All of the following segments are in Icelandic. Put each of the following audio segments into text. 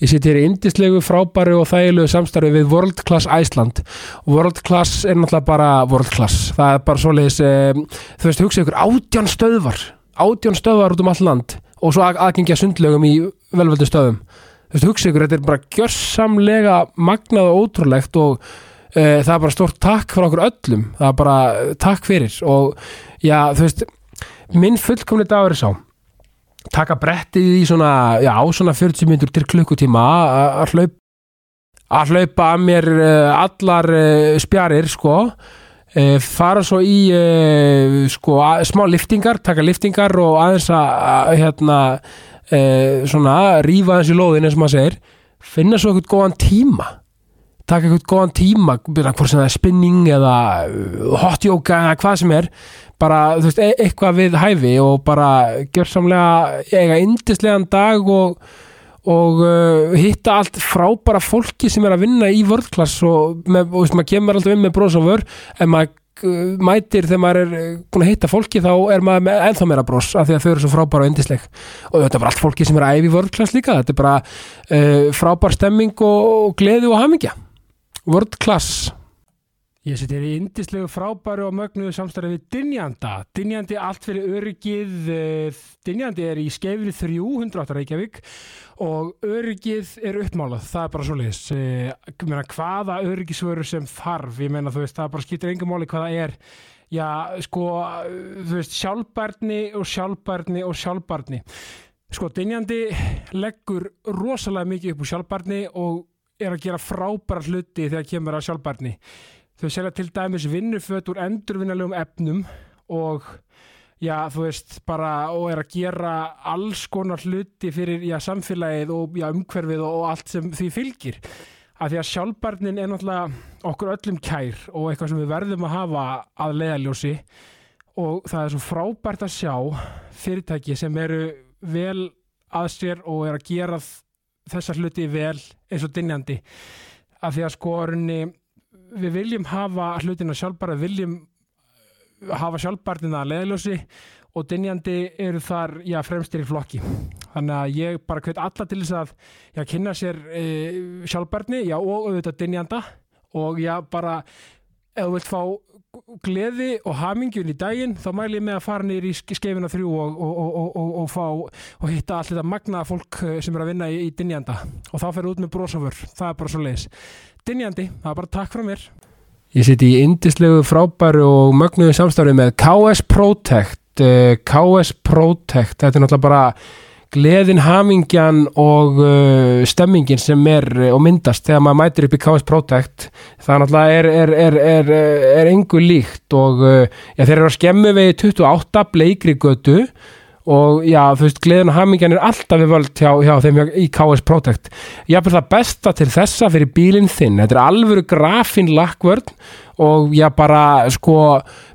Ég sitt hér í indislegu, frábæru og þægilegu samstarfi við World Class Iceland. World Class er náttúrulega bara World Class. Það er bara svoleiðis, um, þú veist, hugsa ykkur átján stöðvar, átján stöðvar út um all land og svo að- aðgengja sundlegum í velvöldu stöðum. Þú veist, hugsa ykkur, þetta er bara gjörsamlega magnað og ótrúlegt og uh, það er bara stórt takk fyrir okkur öllum. Það er bara uh, takk fyrir og já, þú veist, minn fullkomni dagur er sá taka brettið í svona, já, svona 40 minnur til klukkutíma að- að hlaup að hlaupa að mér uh, allar uh, spjarir sko. Uh, fara svo í sko, smá liftingar taka liftingar og aðeins að, hérna svona rífa aðeins í lóðin eins og maður segir. Finna svo eitthvað góðan tíma. Taka eitthvað góðan tíma hvort sem það er spinning eða hot yoga eða hvað sem er bara, þú veist, e eitthvað við hæfi og bara gjörsamlega eiga indislegan dag og, og uh, hitta allt frábæra fólki sem er að vinna í vörðklass og, með, og veist, maður kemur alltaf inn með bros og vör. En maður uh, mætir þegar maður er uh, búin að hitta fólki þá er maður með ennþá meira bros af því að þau eru svo frábæra og indisleg og þetta er bara allt fólki sem er æfi vörðklass líka. Þetta er bara uh, frábær stemming og, og gleði og hamingja. Vörðklass Ég seti hér í indislegu frábæru og mögnuðu samstarfi við Dynjanda. Dynjandi allt fyrir öryggið. eh, Dynjandi er í skefri 300 Reykjavík og öryggið er uppmálað. Það er bara svo leiðis. Meina, hvaða öryggisvörur sem þarf, ég meina þú veist, það bara skýtur engum máli hvaða er. Já, sko, þú veist, sjálfbærni og sjálfbærni og sjálfbærni. Sko, Dynjandi leggur rosalega mikið upp úr sjálfbærni og er að gera frábæra hluti þegar kemur að sjálfbærni. Þau selja til dæmis vinnuföt úr endurvinnalegum efnum og já, þú veist, bara og er að gera alls konar hluti fyrir já, samfélagið og já, umhverfið og, og allt sem því fylgir. Af því að sjálfbarnin er náttúrulega okkur öllum kær og eitthvað sem við verðum að hafa að leiðaljósi og það er svo frábært að sjá fyrirtæki sem eru vel að sér og er að gera þessar hluti vel eins og dynjandi. Af því að sko orðinni við viljum hafa hlutina sjálfbara, við viljum hafa sjálfbarnina að leiðljósi og dynjandi eru þar já, fremstir í flokki. Þannig að ég bara hvet alla til þess að já, kynna sér e, sjálfbarni já, og auðvitað dynjanda og já, bara ef þú vilt fá gleði og hamingjun í daginn þá mæli ég með að fara nýr í skefina þrjú og, og, og, og, fá og hitta allt þetta magnaða fólk eh, sem er að vinna í, í dynjanda. Og þá fer út með brosafur, það er bara svo leiðis dynjandi, það er bara takk frá mér. Ég siti í indislegu frábæru og mögnuðu samstarfi með KS Protect uh, KS Protect, þetta er náttúrulega bara gleðin, hamingjan og uh, stemmingin sem er uh, og myndast þegar maður mætir upp í KS Protect. Það náttúrulega er, er, er, er, engu líkt og já, þeir eru að skemmu við 28 bleikri götu og já, þú veist, gleðin og hamingjan er alltaf við völd hjá, hjá þeim í KS Protect. Ég hafði það besta til þessa fyrir bílinn þinn, þetta er alvöru grafin lakkvörn og já, bara sko,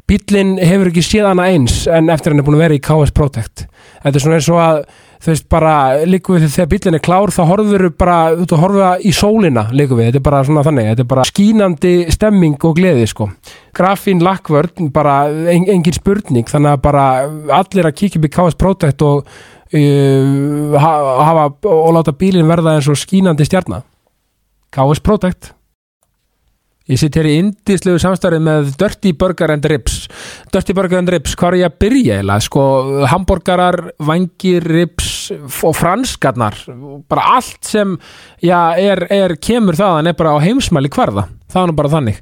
bílinn hefur ekki séð hana eins en eftir hann er búin að vera í KS Protect. Þetta er svona eins og að þú veist bara, líku við þegar bílinn er klár þá horfur við bara, þú veist, horfa í sólina líku við, þetta er bara svona þannig þetta er bara skínandi stemming og gleði sko. Grafín lakkvörn, bara en, engin spurning, þannig að bara allir að kíkja upp í KS Protect og uh, hafa og láta bílinn verða eins og skínandi stjarnar KS Protect. Ég sitt hér í indislegu samstarfið með Dirty Burger and Ribs. Dirty Burger and Ribs, hvað er ég að byrja eða? Sko, hambúrgarar, vangir, ribs og franskarnar. Bara allt sem já, er, er, kemur þaðan er bara á heimsmæli hverða, það er bara þannig.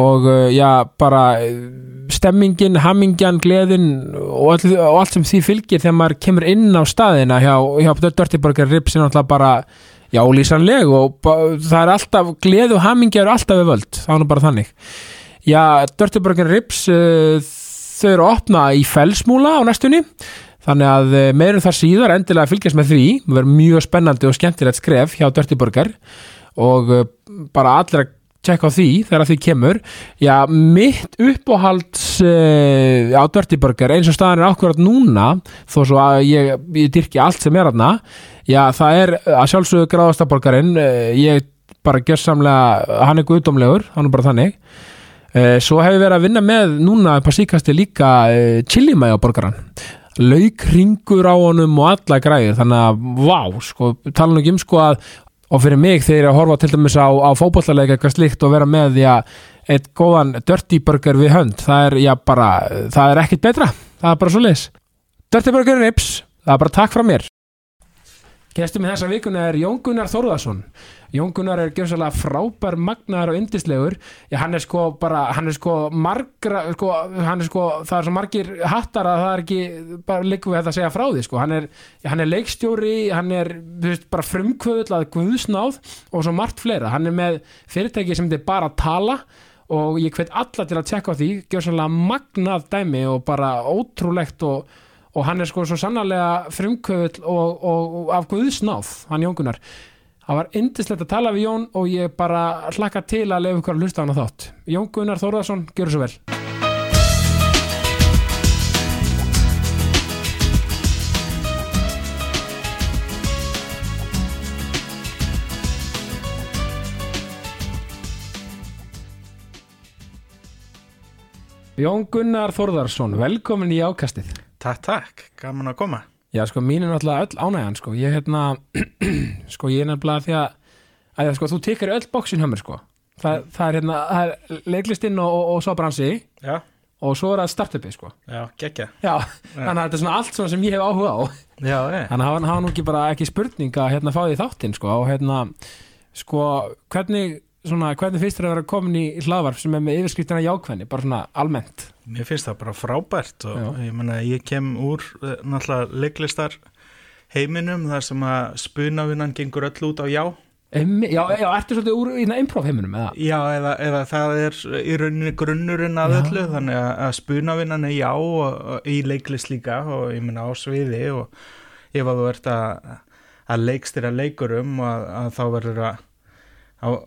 Og já, bara stemmingin, hamingjan, gleðin og, all, og allt sem því fylgir þegar maður kemur inn á staðina hjá, hjá and Ribs er náttúrulega bara já, lýsanleg og það er alltaf gleð og hamingja eru alltaf við völd. Það er bara þannig. Já, Dirty Burger Rips uh, þau eru að opna í felsmúla á næstunni þannig að uh, meirum þar síðar endilega fylgjast með því. Það verður mjög spennandi og skemmtilegt skref hjá Dirty Burger og uh, bara allir að tjekka á því þegar því kemur. Já, mitt uppáhalds uh, á Dirty Burger eins og staðan er ákveðat núna þó svo að ég, ég dyrki allt sem er aðna já, það er að sjálfsögðu gráðastaborgarinn uh, ég bara gjörsamlega, hann er guðdómlegur hann er bara þannig. Uh, svo hef ég verið að vinna með núna upp á síkasti líka chilimæja borgaran lauk ringur á honum og alla græðir þannig að vá, sko, tala nú ekki um sko að og fyrir mig þegar ég er að horfa til dæmis á, á fótbollaleika eitthvað slíkt og vera með já, eitt góðan dirty burger við hönd það er, já, bara, það er ekkit betra. Það er bara svo leis dirty burger rips, það er bara takk frá mér. Gestum í þessa vikuna er Jón Gunnar Þórðarsson Jón Gunnar er gjörsalega frábær magnaðar og yndislegur. Hann er sko bara, hann er sko margra, sko, hann er sko það er svo margir hattar að það er ekki bara líku við þetta að segja frá því sko. Hann er, hann er leikstjóri, hann er veist, bara frumkvöðull að guðsnáð og svo margt fleira, hann er með fyrirtæki sem er bara tala og ég hvet alla til að tjekka á því. Gjörsalega magnað dæmi og bara ótrúlegt og og hann er sko svo sannarlega frumkvöðull og, og, og af Guðsnáð hann Jóngunar það var indislegt að tala við Jón og ég bara hlakka til að lefa ykkur að hlusta á þátt. Jón Gunnar Þórðarsson, gjör svo vel. Jón Gunnar Þórðarsson, velkomin í ákastið. Takk, takk, gaman að koma Já, sko, mín er náttúrulega öll ánægjan, sko, ég hérna, sko, ég er nefnilega því að, að sko, þú tekkar öll bóksin hjá mér, sko, það, það er hérna, það er leiklistinn og, og, og svo bransi Já, og svo er það startupið, sko. já, geggja Já, þannig að þetta er svona allt svona sem ég hef áhuga á, Já, ég þannig að hafa, hafa nú ekki bara ekki spurning að hérna fá því þáttinn, sko, og hérna, sko, hvernig, svona, hvernig finnst þér að vera komin í hlaðvarp sem er með yfirskriftina jákvæðni, bara svona almennt? Mér finnst það bara frábært og Já. ég menna ég kem úr eh, náttúrulega leiklistar heiminum þar sem að spunavinnan gengur öll út á já já, já, ertu svolítið úr í improv heiminum, eða? Já, eða, eða það er í rauninni grunnurinn að Já. öllu þannig að, spunavinnan er já og, og í leiklist líka og ég menna á sviði og ef að þú ert að, að leikstýra leikurum að, að þá verður að, að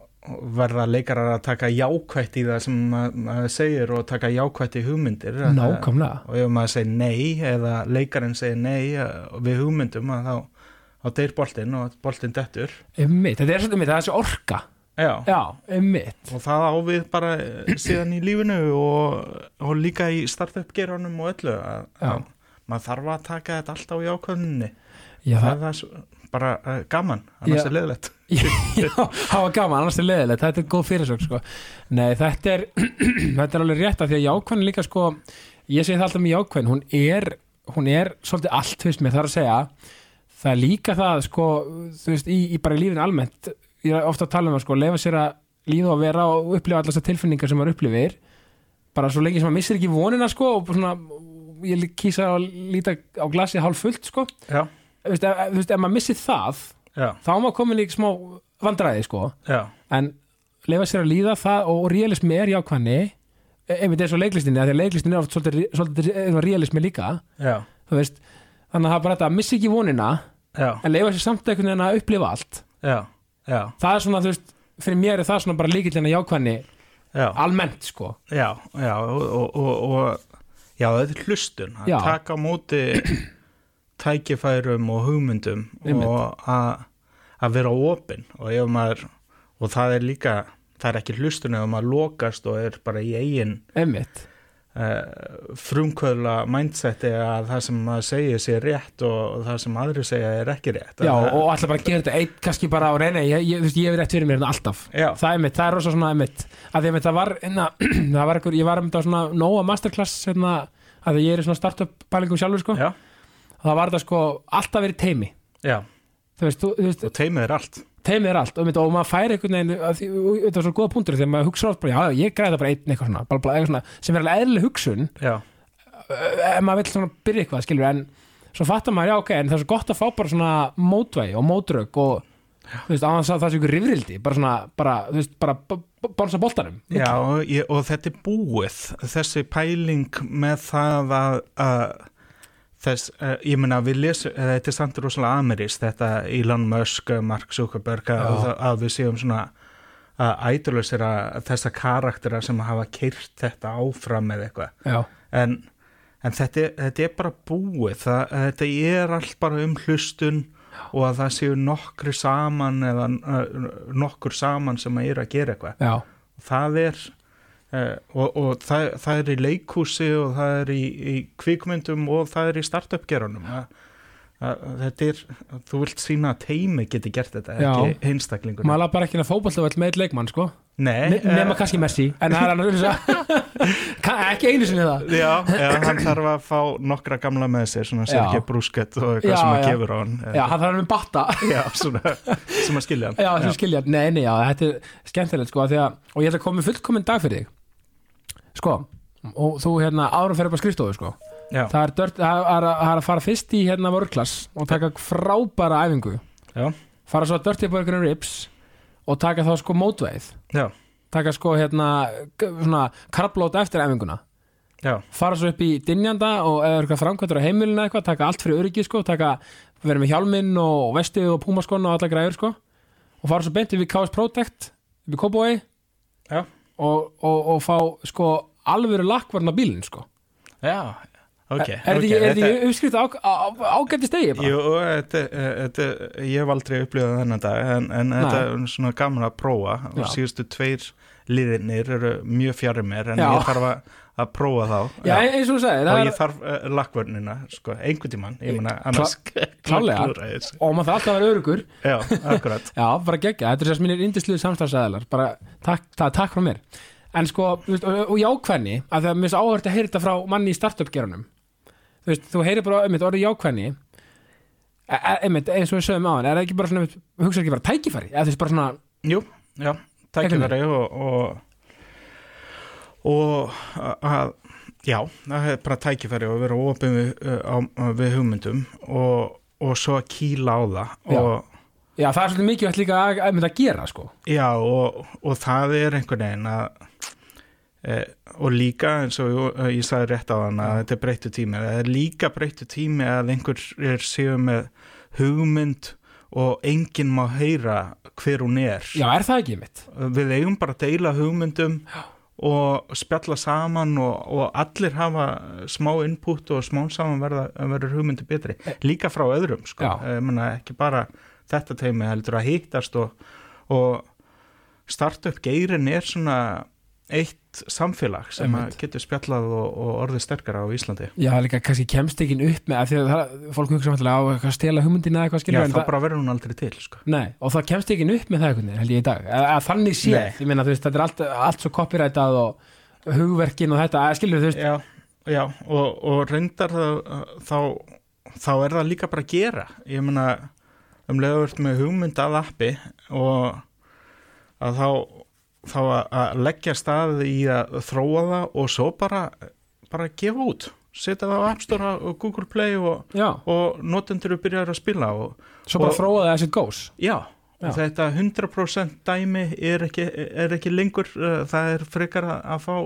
verða leikarar að taka jákvætt í það sem ma- maður segir og taka jákvætt í hugmyndir Nákvæmlega. og ef maður segir nei eða leikarinn segir nei eh, við hugmyndum þá, þá deyr boltinn og boltinn dettur Einmitt, þetta er svolítið mitt, það er þessi orka. Já. Já, einmitt. og það ávið bara eh, síðan í lífinu og, og líka í startup geranum og öllu að, maður þarf að taka þetta alltaf í ákvöðunni Já, það það, er svo- bara uh, gaman, annars Já. er leðilegt já, það var gaman, annars er leðilegt, þetta er góð fyrirsök, sko. Nei, þetta er, þetta er alveg rétt að því að jákvæðin líka, sko, ég segi það alltaf með jákvæðin, hún er, hún er svolítið allt, þú veist mér, það er að segja, það er líka það, sko, þú veist, í, í bara í lífinu almennt, ég er ofta að tala um að, sko, leifa sér að líða og vera og upplifa allar þessar tilfinningar sem maður upplifir, bara svo lengi sem maður missir ekki vonina, sko, og svona, ég kýsa að líta á glasi hálf fullt, sko, þú veist, ef, þú veist, ef maður missir það, já, þá maður komin í smá vandræði sko. Já, en leifa sér að líða það og realismi er jákvæðni einmitt eins og leiklistinni því að leiklistinni er oft svolítið, svolítið realismi líka. Veist, þannig að það er bara þetta að missa ekki vonina já, en leifa sér samt einhvern veginn að upplifa allt. Það er svona, þú veist, fyrir mér er það svona bara líkillina jákvæðni já, almennt sko. Já, og, og, og, og já, þetta er hlustun. Að taka á móti tækifærum og hugmyndum Einmitt. og að vera opinn. Og og það er líka, það er ekki hlustun ef maður lokast og er bara í eigin uh, frumkvöðla mindseti að það sem maður segir sé rétt og það sem aðri segja er ekki rétt. Já Að- og alltaf bara gera þetta eitt kannski bara á reyna, ég, ég, ég hef rétt fyrir mér hérna alltaf. Já, það er mitt, það er rosa svona mitt að því að það var, einna, það var einhver, ég var einmitt á svona Nóa Masterclass hérna, að ég er í svona startup pælingum sjálfur sko. Já, og það var þetta sko alltaf verið teimi já, veist, þú, þú veist og teimið er allt. Teimi er allt. Og, mitt, og maður fær einhvern veginn að því- og þetta er svo góða punktur þegar maður hugsa átt bara, já, ég græði það bara einn eitthvað svona, bla, bla, eitthvað svona sem er alveg eðlileg hugsun. Já, ef maður vill svona byrja eitthvað, skilur en svo fattar maður, já, ok, en það er svo gott að fá bara svona mótvægi og mótrök og þú veist, á þess að það sé ykkur rifrildi bara svona, bara, þú veist, bara b- b- bánsa boltanum. Já og, ég, og þetta er búið þessi pæling með það að, að þess, uh, ég meina við lesum þetta er samt rosalega amerísk þetta Elon Musk, Mark Zuckerberg að, Já. að við séum svona að ædolösira þessa karaktera sem hafa kyrt þetta áfram með eitthvað. Já, en, en þetta, þetta er bara búið það, þetta er allt bara um hlustun og að það séu nokkri saman eða uh, nokkur saman sem að er að gera eitthvað. Já, það er uh, og, og það, það er í leikhúsi og það er í, í kvikmyndum og það er í startup geranum að, þetta er, þú vilt sína að teimi geti gert þetta, Já. ekki einstaklingur. Maður laði bara ekki að fótballtavöld með eitt leikmann sko Nei, Ne nema eh, kannski Messi en það er annars ekki einu sinni það. Já, já, hann þarf að fá nokkra gamla með sér, svona. Sergei Brúskett og eitthvað Já, sem að gefur á hann já, hann þarf að með batta. Já, svona, sem að skilja hann. Já, sem skilja, nei, nei, já, þetta er skemmtilegt sko, af því að, og ég ætla að koma með fullkominn dag fyrir þig. Sko, og þú hérna árum fyrir upp á skrifstofu sko. Já, það er, dört, það er, að- það er að fara fyrst í hérna vörklass og taka frábæra æfingu. Já, fara svo að Burger Rips og taka þá sko mótveið já, taka sko hérna svona karblót eftir æfinguna. Já, fara svo upp í dynjanda og eða eitthvað framkvæmdur á heimilinu eitthvað, taka allt fyrir öryggi sko, taka, vera með hjálminn og vestið og púmaskon og alla græður sko. Og fara svo beint við KS Protect í Kópói og, og, og fá sko alvöru lakkvarna bílinn sko. Já, ok er ok, þetta ekki uppskrift ágætti stegi? Jú, þetta, þetta, ég hef aldrei upplifað þennan dag en, en þetta er svona gaman að prófa. Og Já. síðustu tveir liðinir eru mjög fjarrir mér en Já. ég þarf að, að prófa þá. Já, eins og þú sagði, og ég þarf uh, lakkvörnina sko, einhvern tímann, ég meina annars þessu. og maður þarf alltaf að vera örugur Já, akkurat. Já, bara geggja, þetta er sérst mínir indisluðu samstæðsæðalar bara takk, það, takk frá mér. En sko, og, og jákvæðni að það er mjög áhört að heyra þetta frá manni í startup gerunum þú veist, þú heyrir bara einmitt orðið jákvæðni. E- e- einmitt, eins og við sögum á hann er það ekki bara svona, einmitt, hugsa ekki bara tækifæri? Eða þú veist, bara svona, Jú, já, tækifæri og og, og að, já, það er bara tækifæri og vera opið við, við hugmyndum og, og svo að kýla á það og já, það er svolítið mikið líka að, að, að gera, sko. Já og, og það er einhvern veginn að og líka eins og ég, ég sagði rétt á hann að þetta er breyttu tími það er líka breyttu tími að einhver er séu með hugmynd og enginn má heyra hver hún er Já, er það ekki mitt? við eigum bara að deila hugmyndum Já. og spjalla saman og, og allir hafa smá input og smá saman verða, verður hugmyndi betri líka frá öðrum sko. Menna ekki bara þetta teimi heldur að hittast og, og startup geirin er svona eitt samfélag sem getur spjallað og, og orðið sterkara á Íslandi. Já, líka kannski kemst ekki upp með því að það, fólk hugsa á að stela hugmyndina eða eitthvað Já, skilur en þá bara verður hún aldrei til sko. Nei, og það kemst ekki upp með það einhvern veginn, held ég í dag. Að, að þannig sé, þetta er allt, allt svo copyrightað og hugverkin og þetta, að skilur þú veist Já, já og, og reyndar það, þá, þá er það líka bara að gera. Ég meina um leiðuvert með hugmynd að appi og að þá, þá að, leggja stað í að þróa það og svo bara, bara gefa út setja það á App Store og Google Play og, og notendur byrjar að spila og svo bara Og- þróa það as it goes já, Já. þetta 100% dæmi er ekki, er ekki lengur uh, það er frekar að, fá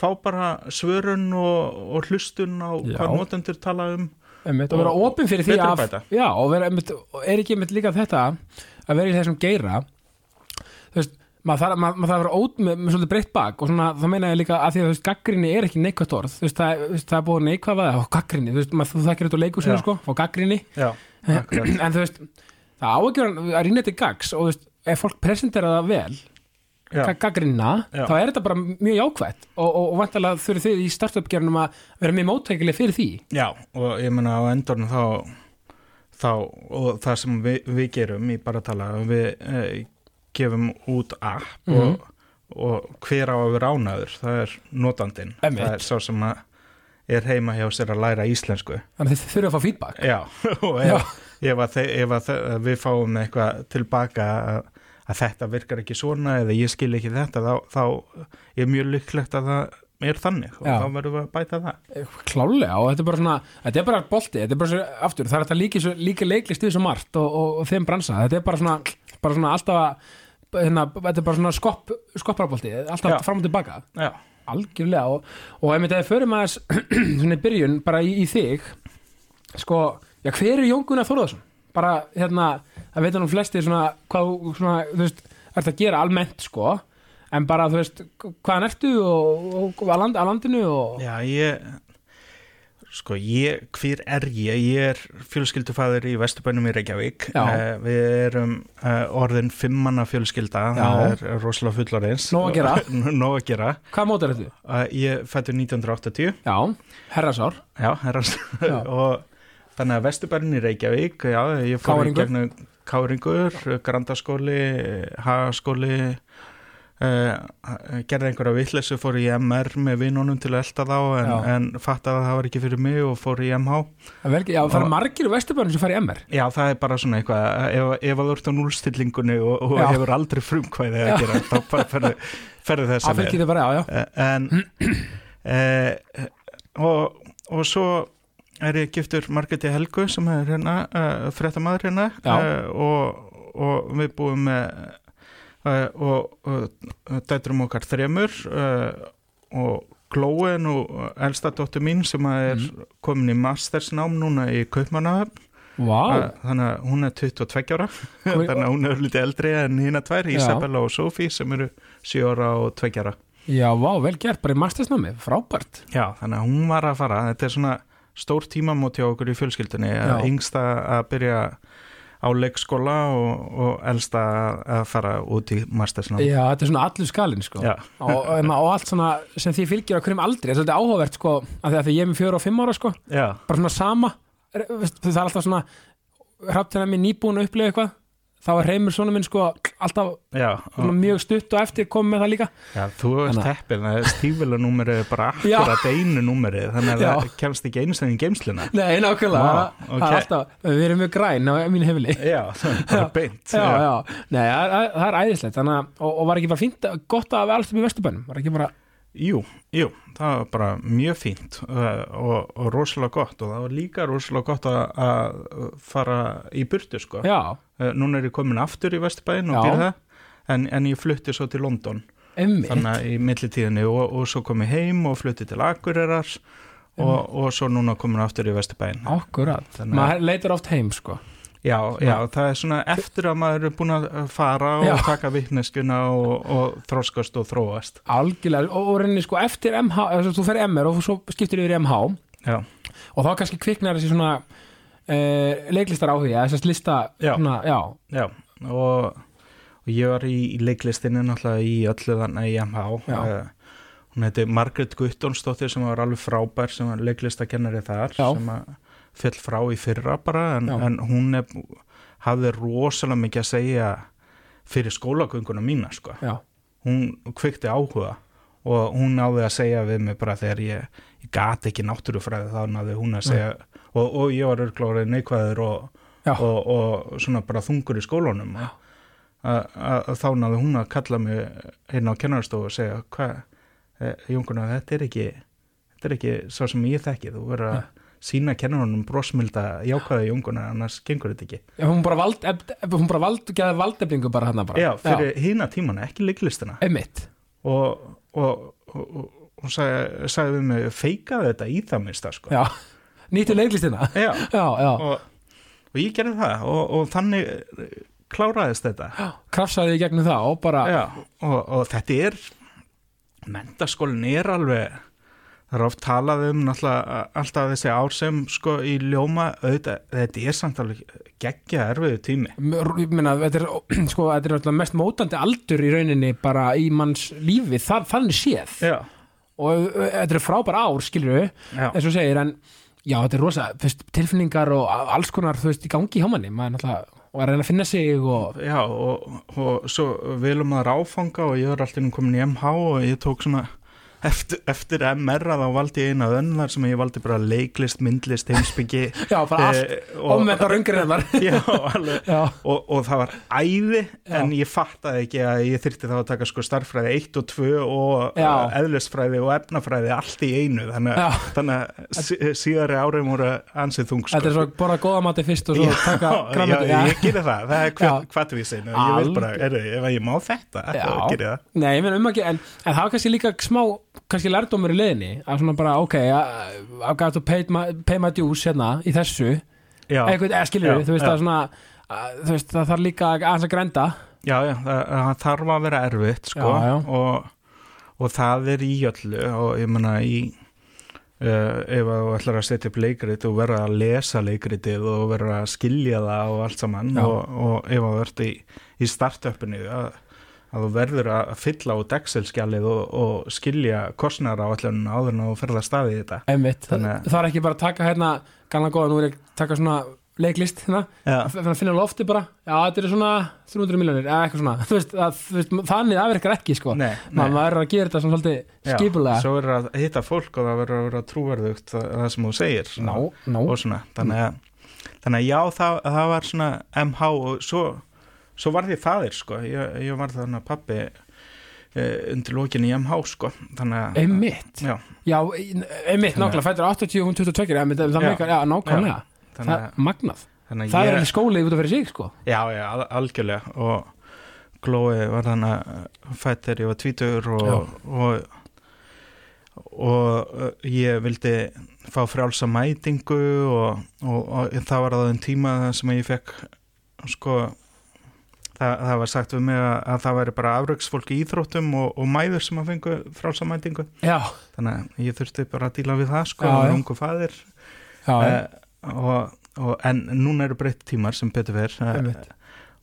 fá bara svörun og, og hlustun á Já. hvað notendur tala um einmitt, og vera opinn fyrir því að. Já, og vera, einmitt, er ekki einmitt líka þetta að vera í þessum geira þú veist maður þarf, maður þarf að vera ót með, með svolítið breytt bak og svona, þá meina ég líka að því að þú veist, gaggrinni er ekki neikvægt orð, þú veist, það, það er búið neikvæða og gaggrinni, þú veist, maður, þú þekkir þetta úr leikusinu sko, og gaggrinni en þú veist, það á ekki að rýna þetta í gags og þú veist, ef fólk presentera það vel, gaggrinna þá er þetta bara mjög jákvætt og, og, og vantarlega þurfið þið í startup-gerunum að vera mjög móttækileg fyrir því. Já, og ég meina á endurinn þá, þá og það sem við, við gerum í bara tala við eh, gefum út app Mhm. og, og hver á að vera ánaður það er notandinn, Einmitt. það er sá sem að er heima hjá sér að læra íslensku þannig þið þurfið að fá feedback Já, og Já. ef, ef, að, ef að við fáum eitthvað tilbaka að, að þetta virkar ekki svona eða ég skil ekki þetta þá, þá er mjög líklegt að það er þannig og Já. þá verðum við að bæta það klálega og þetta er bara svona þetta er bara bolti, þetta er bara svo, aftur það er þetta líka, líka leiklist við svo margt og, og, og þeim bransa, þetta er bara svona, bara svona alltaf að hérna, þetta er bara svona skopp, skopparbolti alltaf Já. fram og tilbaka, Já, algjörlega og, og ef þetta er fyrir maður svona í byrjun, bara í, í þig sko, já hver er Jón Gunnar Þórðarsson? bara hérna, það veit nú flestir svona hvað þú svona, þú veist, ert að gera almennt sko, en bara þú veist hvaðan ertu og, og að, land, að landinu og já ég sko ég, hver er ég? Ég er fjölskyldufæður í Vesturbænum í Reykjavík. Eh, Við erum uh, orðin fimmanna fjölskylda Já. það er rosalega fullorins Nóg að gera. Nóg að gera hvað mót er þetta? uh, Ég fættu 1980 Já, herrasár Já, herrast Já. og þannig að Vesturbærin í Reykjavík já, ég fór í gegnum Káringur, Grandaskóli Hagaskóli uh, gerði einhverja vitleysu fór í MR með vinnunum til að elda þá en, en fattaði að það var ekki fyrir mig og fór í MH vel Já, það er margir í Vesturbænum sem fara í MR Já, það er bara svona eitthvað ef, ef að þú ert á núlstillingunni og, og hefur aldrei frumkvæði Já. að gera þá bara ferðu, ferðu þess já Eh, en e, og, og svo er ég giftur Margreti Helgu sem er hérna uh, fréttamaður hérna uh, og, og við búum með og, og dætrum okkar þremur uh, og Glói er nú elsta dóttur mín sem að er komin í mastersnám núna í Kaupmannahöfn. Uh, þannig að hún er 22 ára. Þannig að hún er lítið eldri en hína tvær. Isabella og Sophie sem eru 7 ára og 2 ára. Já, vá, vel gert, bara í mastersnámi, frábært. Já, þannig að hún var að fara, þetta er svona stór tímamót hjá okkur í fjölskyldunni að yngsta að byrja á leikskóla og, og elsta að fara út í mastersnám. Já, þetta er svona allur skalinn, sko. Og, og, og allt svona sem því fylgir á hverjum aldri, þetta er áhugavert, sko af því að ég er með fjóra og fimm ára, sko. Bara svona sama. Það er alltaf svona hraftina mér nýbúin að upplega eitthvað þá er reymur svona minn sko alltaf já, mjög stutt og eftir komið með það líka já þú að- heppin að stífilunúmerið er bara Já. akkurat einu númerið, þannig að Já. það kemst ekki einu sinni í geimsluna. Nei, nákvæmlega, Vá, það ok. er alltaf við erum mjög græn á mínu hefili Já, það er bara beint. Já, já, nei, það er, það er æðislegt að, og, og var ekki bara fínt gott að hafa allt upp í vesturbænum, var ekki bara Jú, jú, það var bara mjög fínt uh, og, og rosalega gott og það var líka rosalega gott að, fara í burtu sko. já, Uh, núna er ég komin aftur í Vesturbæinn og býr það en, en ég flutti svo til London. Emmi þannig að í millitíðinni og, og svo kom ég heim og flutti til Akureyrar og, og svo núna komin aftur í Vesturbæinn. Akkurat, maður leitur oft heim sko já, já, það er svona eftir að maður er búin að fara og Já. taka vitneskuna og, og þróskast og þróast algjörlega, og, og reynir sko eftir MH, eða þú fer MR og svo skiptir yfir MH já, og þá kannski kviknar þessi svona uh, leiklistar áhuga, þessast lista Já. svona, já, já og, og ég var í, í leiklistinni náttúrulega í öllu þannig í MH Já. uh, hún heiti Margaret Guttonsdóttir sem var alveg frábær sem var leiklistakennari þar sem að fjöll frá í fyrra bara en, en hún er, hafði rosalega mikið að segja fyrir skólagönguna mína sko. já, hún kvikti áhuga og hún náði að segja við mig bara þegar ég, ég gati ekki náttúrufræði þá náði hún að segja og, og ég var örglórið neikvæður og, og, og svona bara þungur í skólanum. Og að, að, að þá náði hún að kalla mig inn á kennarstofu og segja hvað, eh, Jónkuna, þetta er ekki þetta er ekki svo sem ég þekki þú verður að sína kennarunum brosmilda jákvæða Jónkuna, annars gengur þetta ekki Já, hún bara vald, hún bara vald, geði valdefningu bara hann bara. já, fyrir hína tímana, ekki leiklistina Einmitt. og, og, og, og, og sagði, sagði við mig feikaði þetta í það minnsta sko. Já, nýttu leiklistina. Já, Já, já. og, og ég gerði það og, og þannig eh, kláraðist þetta Krafsaði í gegnum það og bara, og, og þetta er mentaskólinn er alveg það er oft talað um náttúrulega alltaf þessi ár sem sko í ljóma auðvitað, þetta er samt alveg geggja erfiðu tími. Ég meina, þetta er, sko, þetta er alltaf mest mótandi aldur í rauninni bara í manns lífi, það, þannig séð. Já, Og þetta er frábæra ár, skilur við, eins og segir, en já, þetta er rosa, veist, tilfinningar og alls konar, þú veist, í gangi hjá manni, maður er náttúrulega, og að reyna að finna sig og, já og, og svo vilum maður áfanga og ég var alltaf komin í MH og ég tók svona eftir, eftir MR að þá valdi ég eina önnar sem ég valdi bara leiklist, myndlist, heimsbyggi já, bara allt, eh, og- omvend á raungarinnar. Já, alveg. Já, og, og það var æði en ég fattaði ekki að ég þyrfti þá að taka sko starffræði 1 og 2 og Já. uh, eðlisfræði og efnafræði allt í einu. Þannig, að- þannig að sí, síðari árum voru ansið þung sko. þetta er svo bara góða mati fyrst og svo taka já, ég gerir það, það er og ég vil bara, er, ef ég má þetta Já. þá ger ég það. Nei, ég meina um ekki, en, en það var kannski líka smá, kannski lærdómur í leiðinni að svona bara, ok, I've got to pay my, pay my dues hérna í þessu. Eitthvað, eða skilur við, þú veist já. er svona að, þú veist, það þarf líka aðeins að grænda. Já, já, það, það þarf að vera erfitt sko, Já. Og, og það er í öllu. Og ég menna í Uh, ef að þú ætlar að setja upp leikrit og verða að lesa leikritið og verða að skilja það og allt saman og, og ef að þú ert í, í startupinu að, að þú verður að fylla út Excel-skjalið og, og skilja kostnara á allan áður en þú ferða staðið í þetta. Einmitt, Þannig- það er ekki bara að taka hérna, gamla góða, nú er ég að taka svona leiklist hérna, Já, að finna- lofti bara, já þetta er svona 300 miljonir, eða eitthvað svona. Þú veist, að, þú veist, þannig afverkar ekki sko. Nei, nei. maður er að gera þetta svona svolítið Já, skipulega. Svo er að hitta fólk og það verður að vera trúverðugt það, sem þú segir ná, ná, og svona, þannig að þannig að já, það, það var svona MH og svo, svo var því faðir sko, ég, ég var þannig að pappi undir lókin í MH sko, þannig að einmitt. Já, Þannig að- nákvæmlega, fættur 80 hún 22, einmitt, það Já. meikar, já, nákvæmlega. Það þannig er að, magnað, þannig að það er skólið út af fyrir sig sko. Já, já, al- algjörlega. Og Glói var þannig að fætt þegar ég var tvítur og, og og uh, ég vildi fá frjálsa mætingu og, og, og það var þeim tíma sem ég fekk sko það, það var sagt við mig að, að það væri bara afraugsfólk í íþróttum og, og mæður sem að fengu frjálsa mætingu já, þannig að ég þurfti bara að díla við það sko, Já, ungu faðir. Já, uh, og, og, en núna eru breytt tímar sem betur verð einmitt.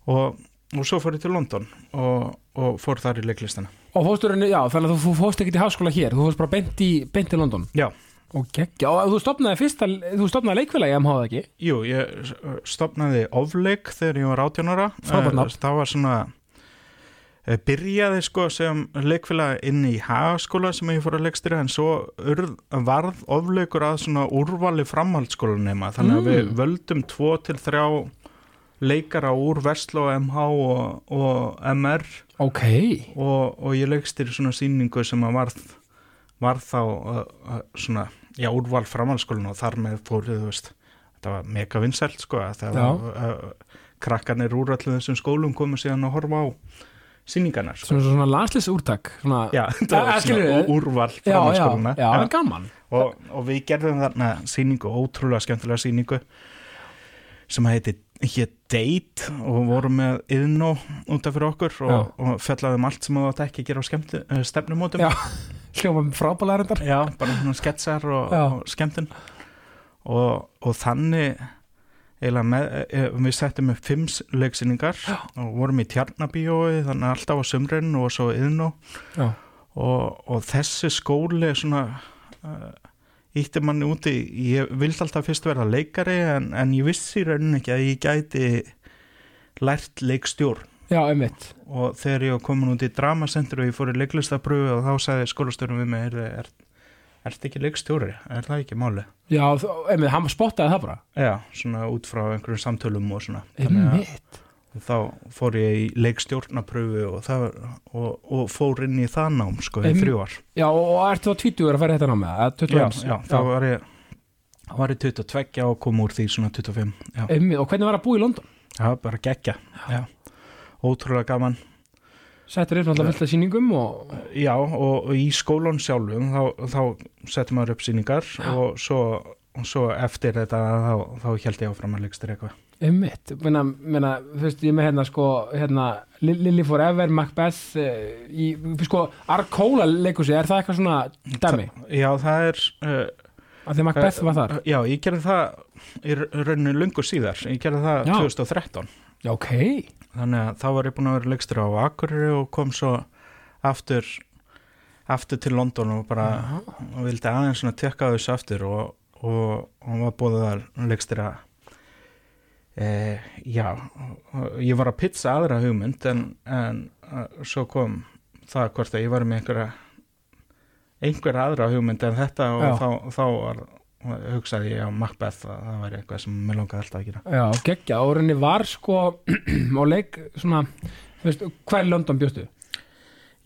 og, og svo fór ég til London og, og fór þar í leiklistana. Og fóstur henni, já, þannig að þú fóst ekki til háskóla hér þú fóst bara beint í, beint í London? Já. Og geggja, og þú stopnaði fyrsta þú stopnaði leikfélagi, ég MH ekki. Jú, ég stopnaði ofleik þegar ég var 18 ára. Eh, Það var svona eh, byrjaði sko sem leikfélag inn í hagaskóla sem ég fór að leikstýra en svo urð, varð ofleikur að svona úrvali framhaldsskólanema þannig að við Mm. völdum tvo til þrjá leikara úr Vestló, MH og, og MR ok, og, og ég leikstýri svona sýningu sem að varð, varð þá uh, uh, svona, já, úrval framhaldsskólinu og þar með fórið, þú veist þetta var mega vinsælt sko að það var uh, krakkarnir úr allir þessum skólum komu síðan að horfa á sýningarnar sko. svona, svona landslisúrtak svona, Já, þetta var svona úrval já, já, já, já, gaman. Og, og við gerðum þarna sýningu, ótrúlega skemmtilega sýningu sem heiti hér Date og vorum með yðnó út af fyrir okkur og, og fjallaðum allt sem þú átt ekki að gera á skemmti, uh, stefnumótum. Já. hljóma frábælega reyndar. Já, bara svona sketsar og, og skemmtun. Og, og þannig með, e, við settum upp fimm leiksýningar og vorum í tjarnabíói þannig alltaf á sumrin og svo yðnó og þessi skóli svona uh, ítti manni úti, ég vildi alltaf fyrst vera leikari en, en ég vissi í rauninni ekki að ég gæti lært leikstjórn já, einmitt. Og þegar ég var komin út í dramacentur og ég fór í leiklistapröfu og þá sagði skólastjórum við mig er, ert ekki leikstjóri, er það ekki máli? já, einmitt, hann spottaði það bara. Já, svona út frá einhverjum samtölum og svona. Þannig að þá fór ég í leikstjórnapröfu og, það, var- og, og fór inn í það nám sko í Einmitt. þrjú ár já, og ertu þá 20 að fara þetta námið eða 21? já, já, þá var ég þá var ég 22 og kom úr því svona 25 já, einmitt, og hvernig var að búa í London? það var bara geggja já. ótrúlega gaman settur upp náttúrulega fullt af sýningum og já, og, og í skólan sjálfum þá, þá settum maður upp sýningar og svo, og svo eftir þetta þá, þá held ég áfram að leikstur eitthvað. Einmitt, menna, menna, þú veist, ég er með hérna sko, hérna, Li- Lily Forever Macbeth, uh, í, sko Arcola leikur sig, er það eitthvað svona dæmi, já, það er uh, að því Macbeth var þar? Já, ég gerði það í rauninu lungu síðar. Ég gerði það Já. 2013 já, ok, þannig að þá var ég búin að vera leikstur á Akureyri og kom svo aftur aftur til London og bara og vildi aðeins svona tekka þessu aftur og, og, og var búið að leikstur að e, já ég var að pizza aðra hugmynd en, en uh, svo kom það hvort að ég var með einhverja einhver aðra hugmynd en þetta og Já. þá, þá var hugsaði ég á Macbeth að það væri eitthvað sem mér langaði alltaf að gera já, geggja og reyni var sko á leik svona, þú veist, hver London bjóstu?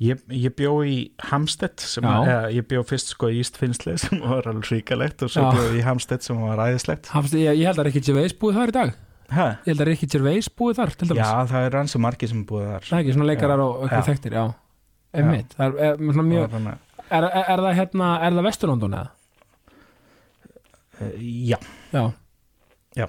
Ég, ég bjó í Hamstedt sem að, ég bjó fyrst sko í East Finsleigh sem var alveg ríkalegt og svo Já. bjó í Hamstedt sem var ræðislegt Hafst, ég, ég held að Ricky Gervais búið þar í dag ha? ég held að Ricky Gervais búið þar til dæmis, Já, það er rannsum margi sem búið þar það er ekki svona leikarar Já. og eitthvað þekktir, já einmitt, er, er, mjög, er, er, er það hérna, er það Vesturlondon eða? uh, Já, Já. Já.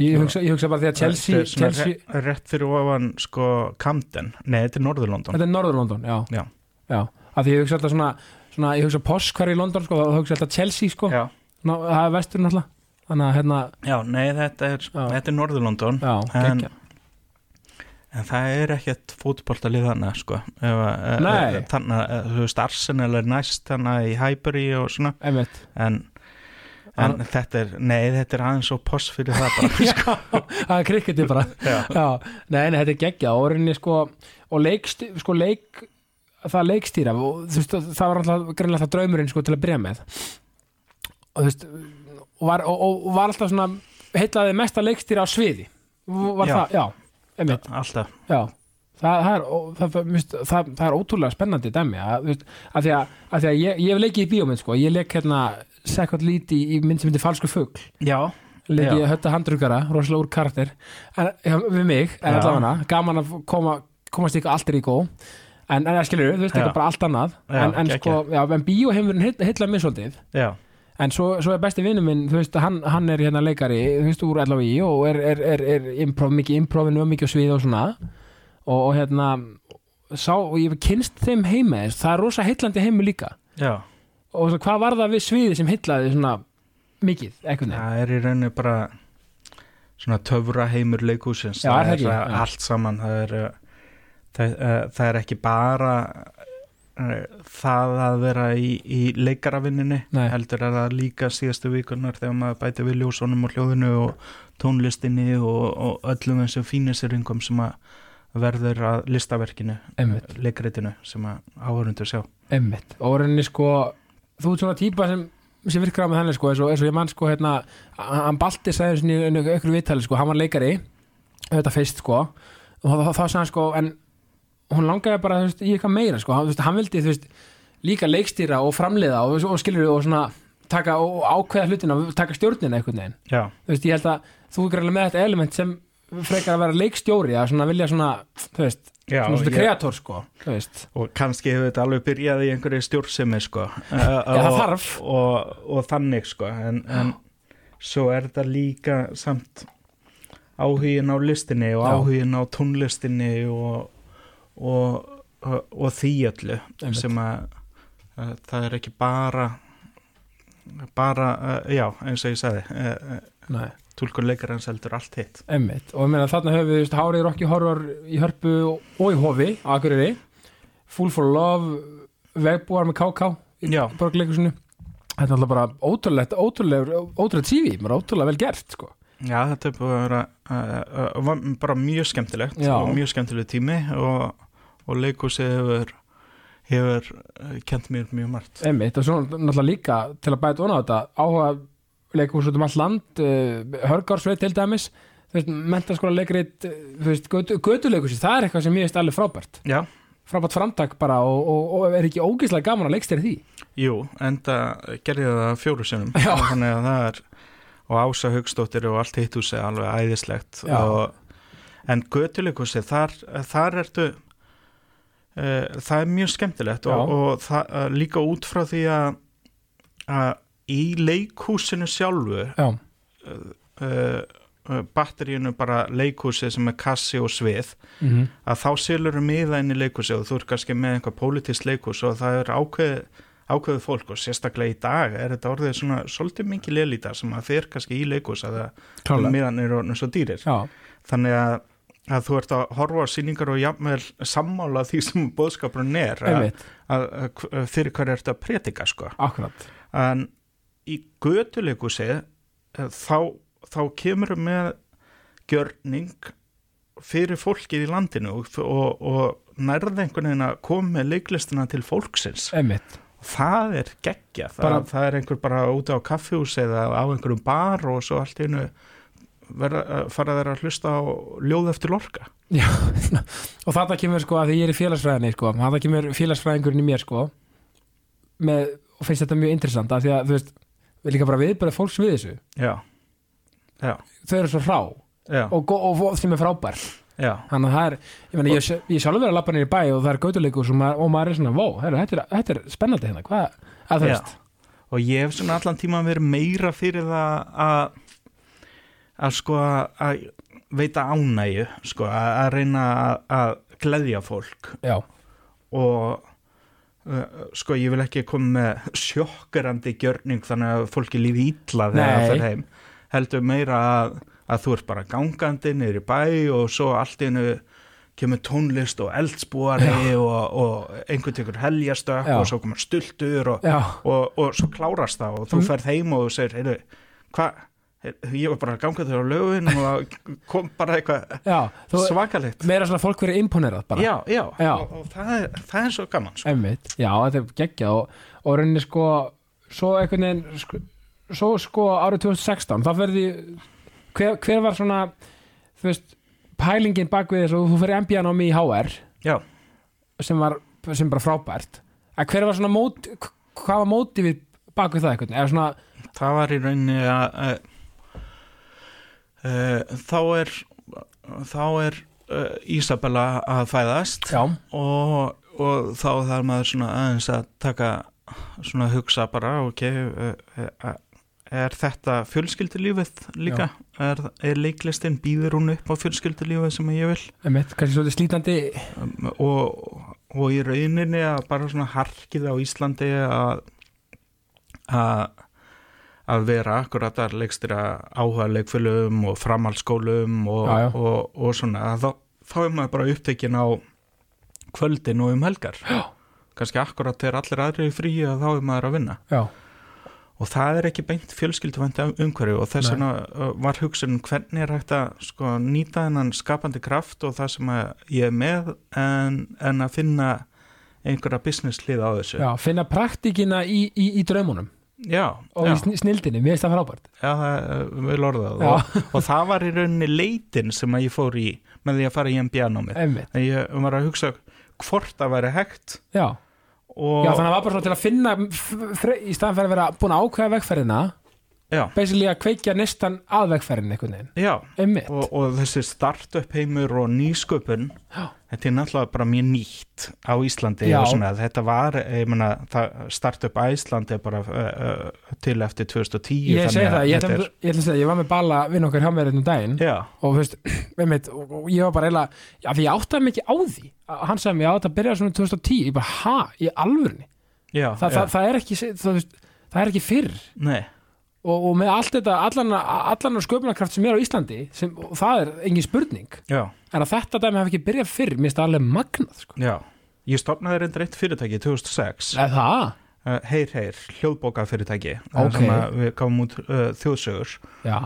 Ég hugsa, ég hugsa bara því að Chelsea, er Chelsea rétt, rétt fyrir ofan sko Camden, nei þetta er Norður-London þetta er Norður-London, já. Já. Já, af því ég hugsa alltaf svona, svona ég hugsa Poss hver í London, sko, þá hugsa alltaf Chelsea, sko, Já. Ná, það er vestur náttúrulega, þannig að hérna, Já, nei þetta er, er Norður-London já, En- en það er ekkert fótboltalið þannig sko. Ef eh, Nei. eh, þannig að þú veist Arsenal er næst þannig í Highbury og svona. Einmitt. En, en þetta er, nei þetta er aðeins svo poss fyrir það bara Já, það er krikketið bara. Nei, nei, þetta er geggja og rauninni sko, og leikst, sko leik það leikstýra. Og þú veist, það var alltaf greinlega alltaf draumurinn sko til að byrja með. Og þú veist og var, og, og var alltaf svona heitlaði mesta leikstýra á sviði. Var Já. það, já, einmitt. Alltaf. Já, það, það, er, það, það, það, það, það er ótrúlega spennandi dæmi að, að því að, að, því að ég, ég hef leikið í bíómynd sko, ég leik hérna second lead í, mynd sem heitir Falsku fugl. Já, leik ég Já. hötta handrugara, rosalega úr karakter. En, við mig, en allavega gaman að koma, komast ykkur allt er í góð en, en skilur, þú veist, eitthvað bara allt annað. Já, en, en sko, já, en bíóheimurinn heitla mér svolítið. Já, en svo, svo er besti vinnu minn, þú veist, hann, hann er hérna leikari, þú veist, úr LHI og er, er, er, er improv, mikið improvinu og mikið svið og svona. Og, og hérna sá, og ég hef kynst þeim heima það er rosa heitlandi heimi líka. Já og svo, hvað var það við sviði sem heitlaði svona mikið, eitthvað það er í rauninni bara svona töfra heimur leikhúsins Já, er það ekki? Já. allt saman. Það er, uh, það, uh, það er ekki bara uh, það að vera í, í leikaravinninni heldur er það líka síðastu vikunar þegar maður bæti við ljósónum og hljóðinu og tónlistinni og, og öllum þessum fínisýringum sem að verður að listaverkinu leikritinu sem að áhörundur sjá. Emmitt, og rauninni sko þú ert svona típa sem, sem virkar á með þannig sko, eins og, eins og ég mann sko hérna hann Balti sagði svona í einhverju viðtali sko, hann var leikari, þetta fyrst sko og þá, sagði hann sko en hún langaði bara veist, í eitthvað meira sko, hann, veist, hann vildi veist, líka leikstýra og framleiða og, og skilur og svona taka og ákveða hlutina og taka stjórnina einhvern veginn. Já, þú veist, ég held að þú er greinlega með þetta element sem frekar að vera leikstjóri að svona vilja svona, þú veist, já svona, svona ég- kreator sko, og kannski hefur þetta alveg byrjað í einhverju stjórnsemi sko uh, það og, þarf. og, og þannig sko en, en svo er þetta líka samt áhugin á listinni og Já. áhugin á tónlistinni og, og, og, og því öllu Einmitt. sem að, að það er ekki bara bara, uh, já, eins og ég sagði uh, Nei. Tólkur leikarans heldur allt hitt Emmitt, og ég meina þarna höfum við Hárið Rokki horror í hörpu og í hofi Akureyri, Full for Love vegbúar með KK í Já. borgleikusinu þetta er alltaf bara ótrúlega ótrúlega tífi, bara ótrúlega vel gert sko. Já, þetta er vera uh, uh, bara mjög skemmtilegt Já. og mjög skemmtileg tími og, og leikhúsið hefur hefur uh, kent mér mjög margt Emmitt, og svo náttúrulega líka til að bæta ofan á þetta áhuga leikhús út um allt land uh, Hörgársveit til dæmis. Þú veist, götu, götuleikhúsi, það er eitthvað sem ég veist alveg frábært. Já, frábært framtak bara og, og, og er ekki ógeðslega gaman að leikstæri því? Jú, enda gerði það fjóru sinnum. Já. þannig að það er og Ása Haugstóttir og allt hitt húsi alveg æðislegt. Og, en götuleikhúsi þar, þar ertu uh, það er mjög skemmtilegt og það, uh, líka út frá því að að í leikhúsinu sjálfu Já, uh, uh, batteríinu bara leikhúsi sem er kassi og svið mm að þá selur um miða inn í leikhúsi og þú er kannski með einhver pólitísk leikhús og það er ákveð, ákveðið fólk og sérstaklega í dag er þetta orðið svona svolítið mikið lelíta sem að fer kannski í leikhús að það klálega miðan er orðin svo dýrir. Já, þannig að, að þú ert að horfa á sýningar og jafnvel sammála því sem bóðskapurinn er að, að, að fyrir hverju ertu að pretika sko. Akkurat. En í götuleikhúsi eh, þá, þá kemur með gjörning fyrir fólkið í landinu og, og, og nærða einhvern veginn að koma með leiklistina til fólksins. Einmitt, það er geggja það, það er einhver bara úti á kaffihús eða á einhverjum bar og svo allt í einu vera, fara þeir að hlusta á ljóð eftir lorka. Já og þetta kemur sko að því ég er í félagsfræðinni sko, þetta kemur félagsfræðingurinn í mér sko með, og finnst þetta mjög interessant að því að þú veist, við líka bara viðbæra fólks við þessu. Já, já, þau eru svo hrá og, og, og sem er frábær. Já, þannig að það er, ég meina, ég, ég sjálfur að lappa nýri bæ og það er gautuleikus og, maður- er svona, vó, þetta, er, þetta er spennandi hérna, hvað, að þú veist. Og ég hef svona allan tíma verið meira fyrir það að að sko að veita ánægju sko að, reyna að, gleðja fólk. Já, og sko ég vil ekki koma með sjokkerandi gjörning þannig að fólki lífi ítla þegar það fer heim heldur meira að, að þú ert bara gangandi niður í bæ og svo allt einu kemur tónlist og eldsbúari og, og einhvern tekur helgjastökk Já. og svo komur stultur og, og, og svo klárast það og þú Mm. ferð heim og þú segir, heyrðu, hvað ég var bara að ganga þér á lögin og kom bara eitthvað svakalegt. meira svona fólk verið imponerað bara. Já, já, Já. Og, og það, er, það er svo gaman sko. Einmitt, já, þetta er geggjað og, og rauninni sko svo einhvern veginn sko, svo sko árið 2016 þá verði hver, hver var svona þú veist, pælingin bak við þess og þú fyrir MBA námi í HR já, sem var sem bara frábært. Að hver var svona mót hvað var mótivið bak við það einhvern veginn? Eða svona, það var í rauninni að þá er þá er Ísabella að fæðast já, og, og þá þarf maður svona aðeins að taka svona hugsa bara ok, uh, er þetta fjölskyldulífið líka? Er, er leiklistin, býður hún upp á fjölskyldulífið sem ég vil? Einmitt, kannski svolítið slítandi. Um, og, og í rauninni að bara svona harkið á Íslandi að að að vera akkurat að leikstýra áhuga leikfélögum og framhaldsskólum og, Já, já. og, og svona þá, þá er maður bara upptekinn á kvöldin og um helgar. Já. kannski akkurat þegar allir aðri er frí að þá er maður að vinna. Já, og það er ekki beint fjölskylduvænt umhverju og þess vegna var hugsun hvernig er hægt að sko, nýta þennan skapandi kraft og það sem ég er með en, en að finna einhverja business hlið á þessu. Já, finna praktikina í, í, í draumunum já, og já, í sn- snildinni, mér finnst það frábært. Já það er vel orðað Já. og, og það var í rauninni leitin sem að ég fór í með því að fara í MBA-námið einmitt, ég var að hugsa hvort það væri hægt já. Já, þannig að það var bara til að finna í staðan fyrir að vera búin að ákveða vegferðina já, basically að kveikja nestan að vegferðin einhvern veginn, já, og, og þessi startup heimur og nýsköpun Já. þetta er náttúrulega bara mjög nýtt á Íslandi Já. og svona, þetta var ég meina, það, startup Æsland er bara uh, uh, til eftir 2010 Ég segi að það, ég ætla að segja, ég var með bala vinn okkar hjá mér einn um daginn og veist, einmitt, og, og ég var bara eiginlega, já því ég áttaði mikið á því. Að hann sagði mér, já þetta byrjaði svona 2010 ég bara, ha, í alvörni Þa, já. það, það er ekki, það, það er ekki fyrr. Nei, og, og með allt þetta, allan, allan sköpunarkraft sem er á Íslandi sem, og það er engin spurning já, en að þetta dæmi hafi ekki byrjað fyrr, mér finnst það alveg magnað sko. já. Ég stopnaði reyndar eitt fyrirtæki 2006 eða uh, Heyr Heyr, hljóðbóka fyrirtæki Ok. sem að við gáum út uh, þjóðsögur. Já.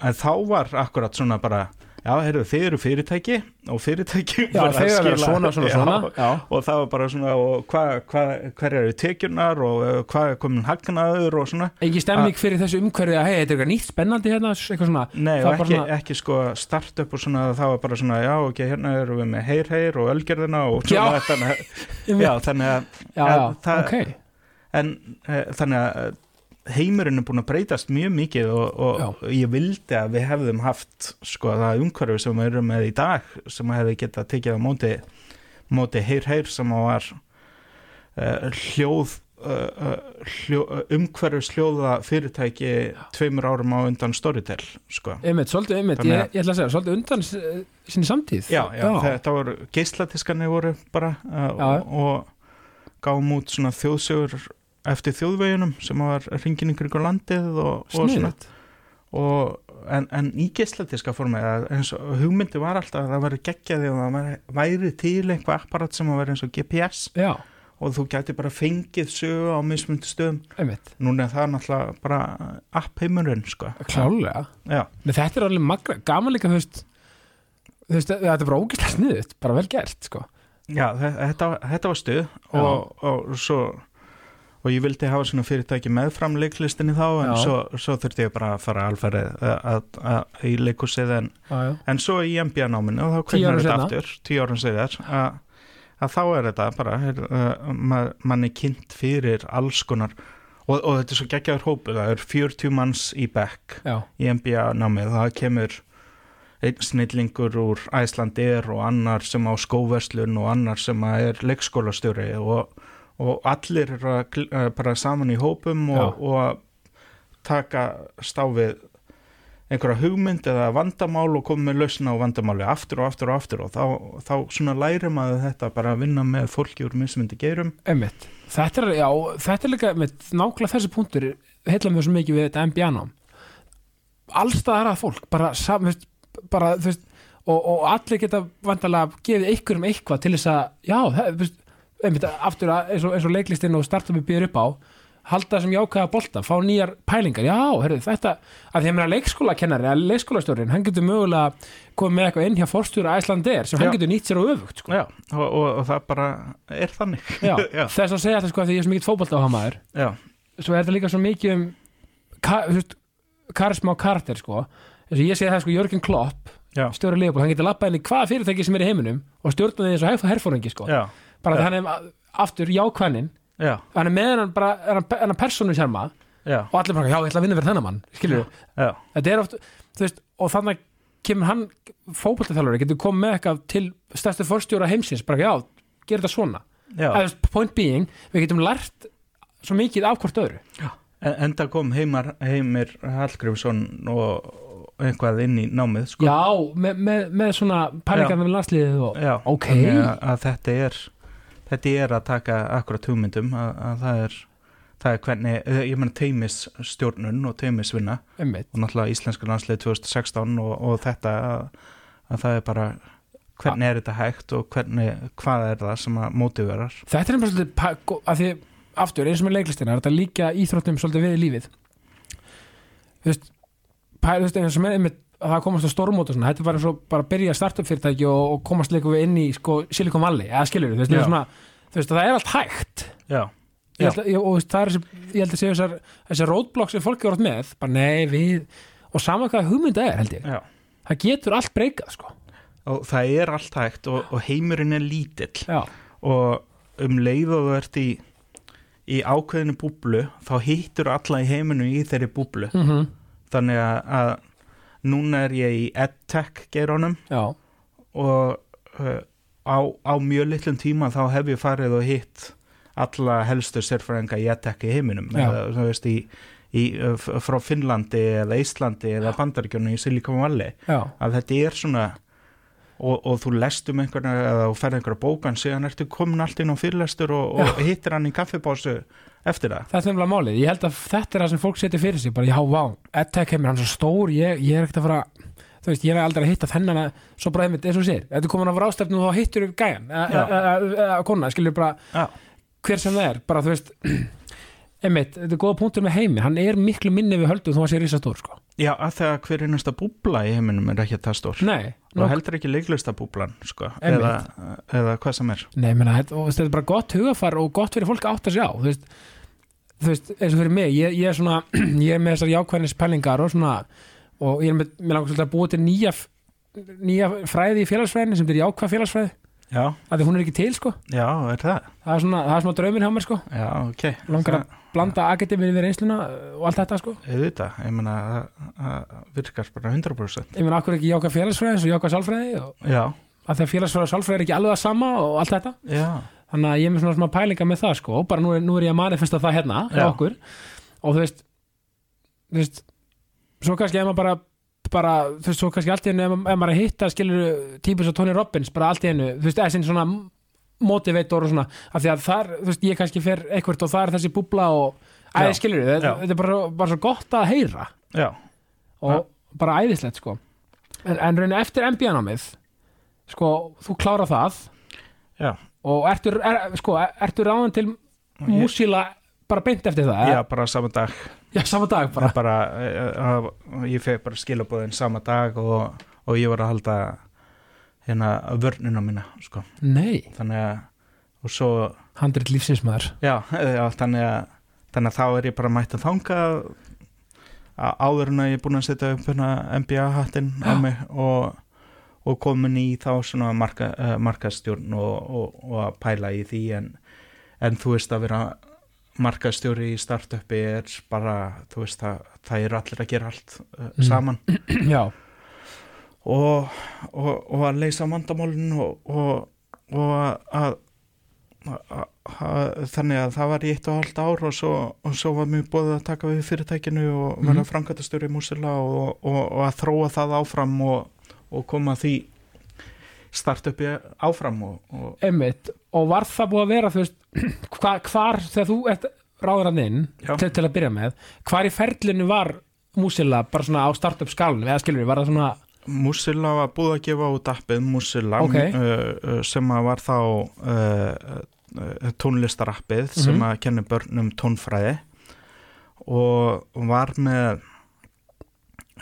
En þá var akkurat svona bara já, heyrðu, þið eru fyrirtæki og fyrirtæki Já, var að skila- svona, svona, Já, svona. Já, og það var bara svona og hvað hva, hver eru tekjurnar og uh, hvað er komin hagnaður og svona. Engin stemming fyrir þessu umhverfið að hei, þetta er eitthvað nýtt spennandi hérna, eitthvað svona. Nei, ekki, svona- ekki sko startup og svona það var bara svona, já, ok, hérna erum við með heyr heyr og ölgerðina og Já. svona þannig, að- já, þannig að já, en já, það- en þannig að heimurinn er búin að breytast mjög mikið og, og ég vildi að við hefðum haft sko það umhverfi sem við erum með í dag sem að hefði getað tekið á móti móti heyr heyr sem að var uh, hljóð uh, hljó, umhverfis hljóða fyrirtæki tveimur árum á undan Storytel sko. einmitt, svolítið einmitt, ég, ég ætla að segja svolítið undan sinni samtíð. Já, já, þetta voru geislatiskanir voru bara uh, Já. og, og gáum út svona þjóðsögur eftir þjóðveginum sem var ringin ykkur ykkur landið og, og svona. Og, en, en í geislatiska formi eins og hugmyndi var alltaf að það væri geggjaði og það væri, væri til eitthvað apparat sem vera eins og GPS já, og þú gæti bara fengið sögu á mismundi stöðum. Einmitt, núna er það náttúrulega bara app heimurinn sko. Klálega Men þetta er alveg magna, gaman líka þú veist, þetta er bara ógæslega sniðut bara vel gert, sko. Já, þe- þetta, þetta var stuð og, og svo og ég vildi hafa svona fyrirtæki meðfram leiklistinni þá en svo, svo þurfti ég bara að fara alferðið í leikusið en, en svo í MBA-náminu og þá kveiknar þetta aftur tíu árum segðar að, þá er þetta bara er, uh, man, mann er kynnt fyrir alls konar og, og þetta er svo geggjaður hópu það er 40 manns í bekk já, í MBA-námið það kemur einn snillingur úr Æslandir og annar sem á skóverslun og annar sem er leikskólastjóri og, og allir eru eh, bara saman í hópum og, og taka stáfið einhverja hugmynd eða vandamál og koma með lausna á vandamáli aftur og aftur og aftur og þá, þá svona læri maður þetta bara að vinna með fólki úr mismundi geirum. Einmitt. Þetta er, já, þetta er líka, einmitt, nákvæmlega þessi punktur heilla mjög svo mikið við þetta MBA nám allstaðar að fólk bara, sam, þú veist, bara, veist og, og allir geta vandalega gefið einhverjum eitthvað til þess að já, það, veist, einmitt, aftur að, eins, og, eins og leiklistinn og startupi býður upp á halda þessum jákvæða bolta, fá nýjar pælingar. Já, herru, þetta, að því að leikskólakennari að leikskólastjórin, hann getur mögulega komið með eitthvað inn hjá forstjóra Æslandir sem Já. hann getur nýtt sér á öfugt sko. Já, og, og, og það bara er þannig. Þess að segja þetta sko að því ég er svo mikið fótbolta á hamaður svo er þetta líka svo mikið um ka, þú veist, karisma og karakter sko. Þess að ég segi það sko Jörgen Klopp stjóri Leopold, hann getur lappað inn í hvaða fyrirtæki sem er í heiminum og stjórna því eins og herf- herfóringi sko bara Já. það hann er aftur jákvænin já, hann er með hann bara hann, hann persónu sjarma já, og allir bara, já, ég ætla að vinna fyrir þennan mann. Skilur já, þetta er oft, veist, og þannig kemur hann, fótboltaþjálfari, getur komið með eitthvað til stærstu forstjóra heimsins bara, já, gera þetta svona. Já. Eða, point being, við getum lært svo mikið af hvort öðru. En, enda kom heimar, heimir Hallgrímsson og eitthvað inn í námið sko. já, með, með, með svona pælingar með landsliðið og Já, ok, þannig að, að þetta er þetta er að taka akkurat hugmyndum að, að það er það er hvernig, ég meina teimisstjórnun og teimisvinna og náttúrulega íslenska landslið 2016 og, og þetta að, að það er bara hvernig er þetta hægt og hvernig, hvað er það sem að mótiverar? Þetta er einhvern veginn að því, aftur, eins og með leiklistina þetta líka íþróttum svolítið við í lífið? Þú veist þú veist, eins og með það komast á stórmót og svona, þetta bara eins og bara að byrja startup fyrirtæki og, og komast líka við inn í sko, Silicon Valley, eða skilur þú veist, Já. svona, þú veist, það er allt hægt. Já, ég held, og það er þessi, ég held að séu þessar þessar roadblocks sem fólk er átt með, bara nei, við og sama hvað hugmynda er, held ég. Já. Það getur allt breykað, sko. Og það er allt hægt og, og heimurinn er lítill. Já, og um leið og ert í í ákveðinu búblu þá hittur alla í heiminu í þeirri búblu. Mm þannig að, að núna er ég í edtech geronum já, og uh, á, á mjög litlum tíma þá hef ég farið og hitt alla helstu sérfræðinga í edtech í heiminum. Eða veist í, í, uh, frá Finnlandi eða Íslandi eða Bandaríkjunum í Silicon Valley. Já, að þetta er svona og, og þú lest um einhverja eða þú ferð einhverja bókan síðan ertu komin allt inn á fyrirlestur og, og hittir hann í kaffibásu eftir það? Það er nefnilega málið. Ég held að þetta er það sem fólk setja fyrir sig bara, já, vá, EdTech heimir, hann er svo stór ég, ég er ekkert að fara, þú veist, ég er aldrei að hitta þennan að, svo bara einmitt, eins og þú sér þetta er komin að rástefnu og þá hittur upp gæjan eða kona, skilur bara Já, hver sem það er, bara þú veist einmitt, þetta er góða punktur með heimi. Hann er miklu minni við höldum þó að sé rísa stór sko. já að það hver einasta búbla í heiminum er ekki það stór. Nei, og heldur ekki leiklista búblan sko, eða, eða hvað sem er. Nei, menna, þetta, þú þetta er bara gott hugafar og gott fyrir fólk að átta sig á. Þú veist, þú veist eins og fyrir mig, ég, ég er svona ég er með þessar jákvæðnis pælingar og svona og ég er með, með langar svolítið að búa til nýja nýja fræði í félagsfræðinni sem er jákvæð félagsfræði, já, af því hún er ekki til sko. Já, er það? Það er svona, það er svona draumir hjá mér sko. Já, ok. Langar að blanda akademið við reynsluna og allt þetta sko. Auðvitað, ég meina það- virkar bara 100% ég meina, akkur ekki jákvæð félagsfræði eins og jákvæð sálfræði og já, að því að félagsfræði og sálfræði er ekki alveg að sama og allt þetta. Já, þannig að ég er með svona, svona pælinga með það sko. Og bara nú er, nú er ég að manifesta það hérna hjá Já. okkur. Og þú veist þú veist svo kannski ef maður bara bara, þú veist, svo kannski allt í hennu ef, ef maður er að hitta skilur típus og Tony Robbins bara allt í hennu, þú veist, sinni svona motivator og svona, af því að þar þú veist, ég kannski fer eitthvað og það er þessi búbla og æði Já. skilur, þetta, þetta er bara, bara svo gott að heyra. Já, og bara æðislegt sko. En, en raunin eftir MBA-námið sko, þú klára það. Já og ertu, er, sko, ertu ráðan til músíla bara beint eftir það já, bara sama dag. Já sama dag bara. Bara, uh, uh, ég fekk bara skilabóðin sama dag og, og ég var að halda hérna vörnina mína sko. nei, þannig að og svo, handrit lífsins maður. Já, já þannig að þannig að þá er ég bara mætt að þanga að áður en að ég er búin að setja upp hérna MBA hattinn á mig og, og komin í þá svona marka, uh, markastjórn og, og, og að pæla í því en, en þú veist að vera markastjóri í startupi er bara, þú veist að það er allir að gera allt uh, Mm. saman já, og, og, og að leysa vandamálin og, og, og að, þannig að það var í eitt og halvt ár og svo, og svo var mjög bóðið að taka við fyrirtækinu og vera mm. framkvæmtastöru í Músila og, og, og að þróa það áfram og, og koma því startupi áfram og, og einmitt og var það búið að vera, þú veist hva, hvar, þegar þú ert ráður hann inn til, til að byrja með hvar í ferlinu var músíla bara svona á startup skalunum eða skilur við, var það svona Musilla var búið að gefa út appið Musilla Ok. uh, uh, sem var þá uh, uh, tónlistarappið sem Mhm. að kenni börnum tónfræði og var með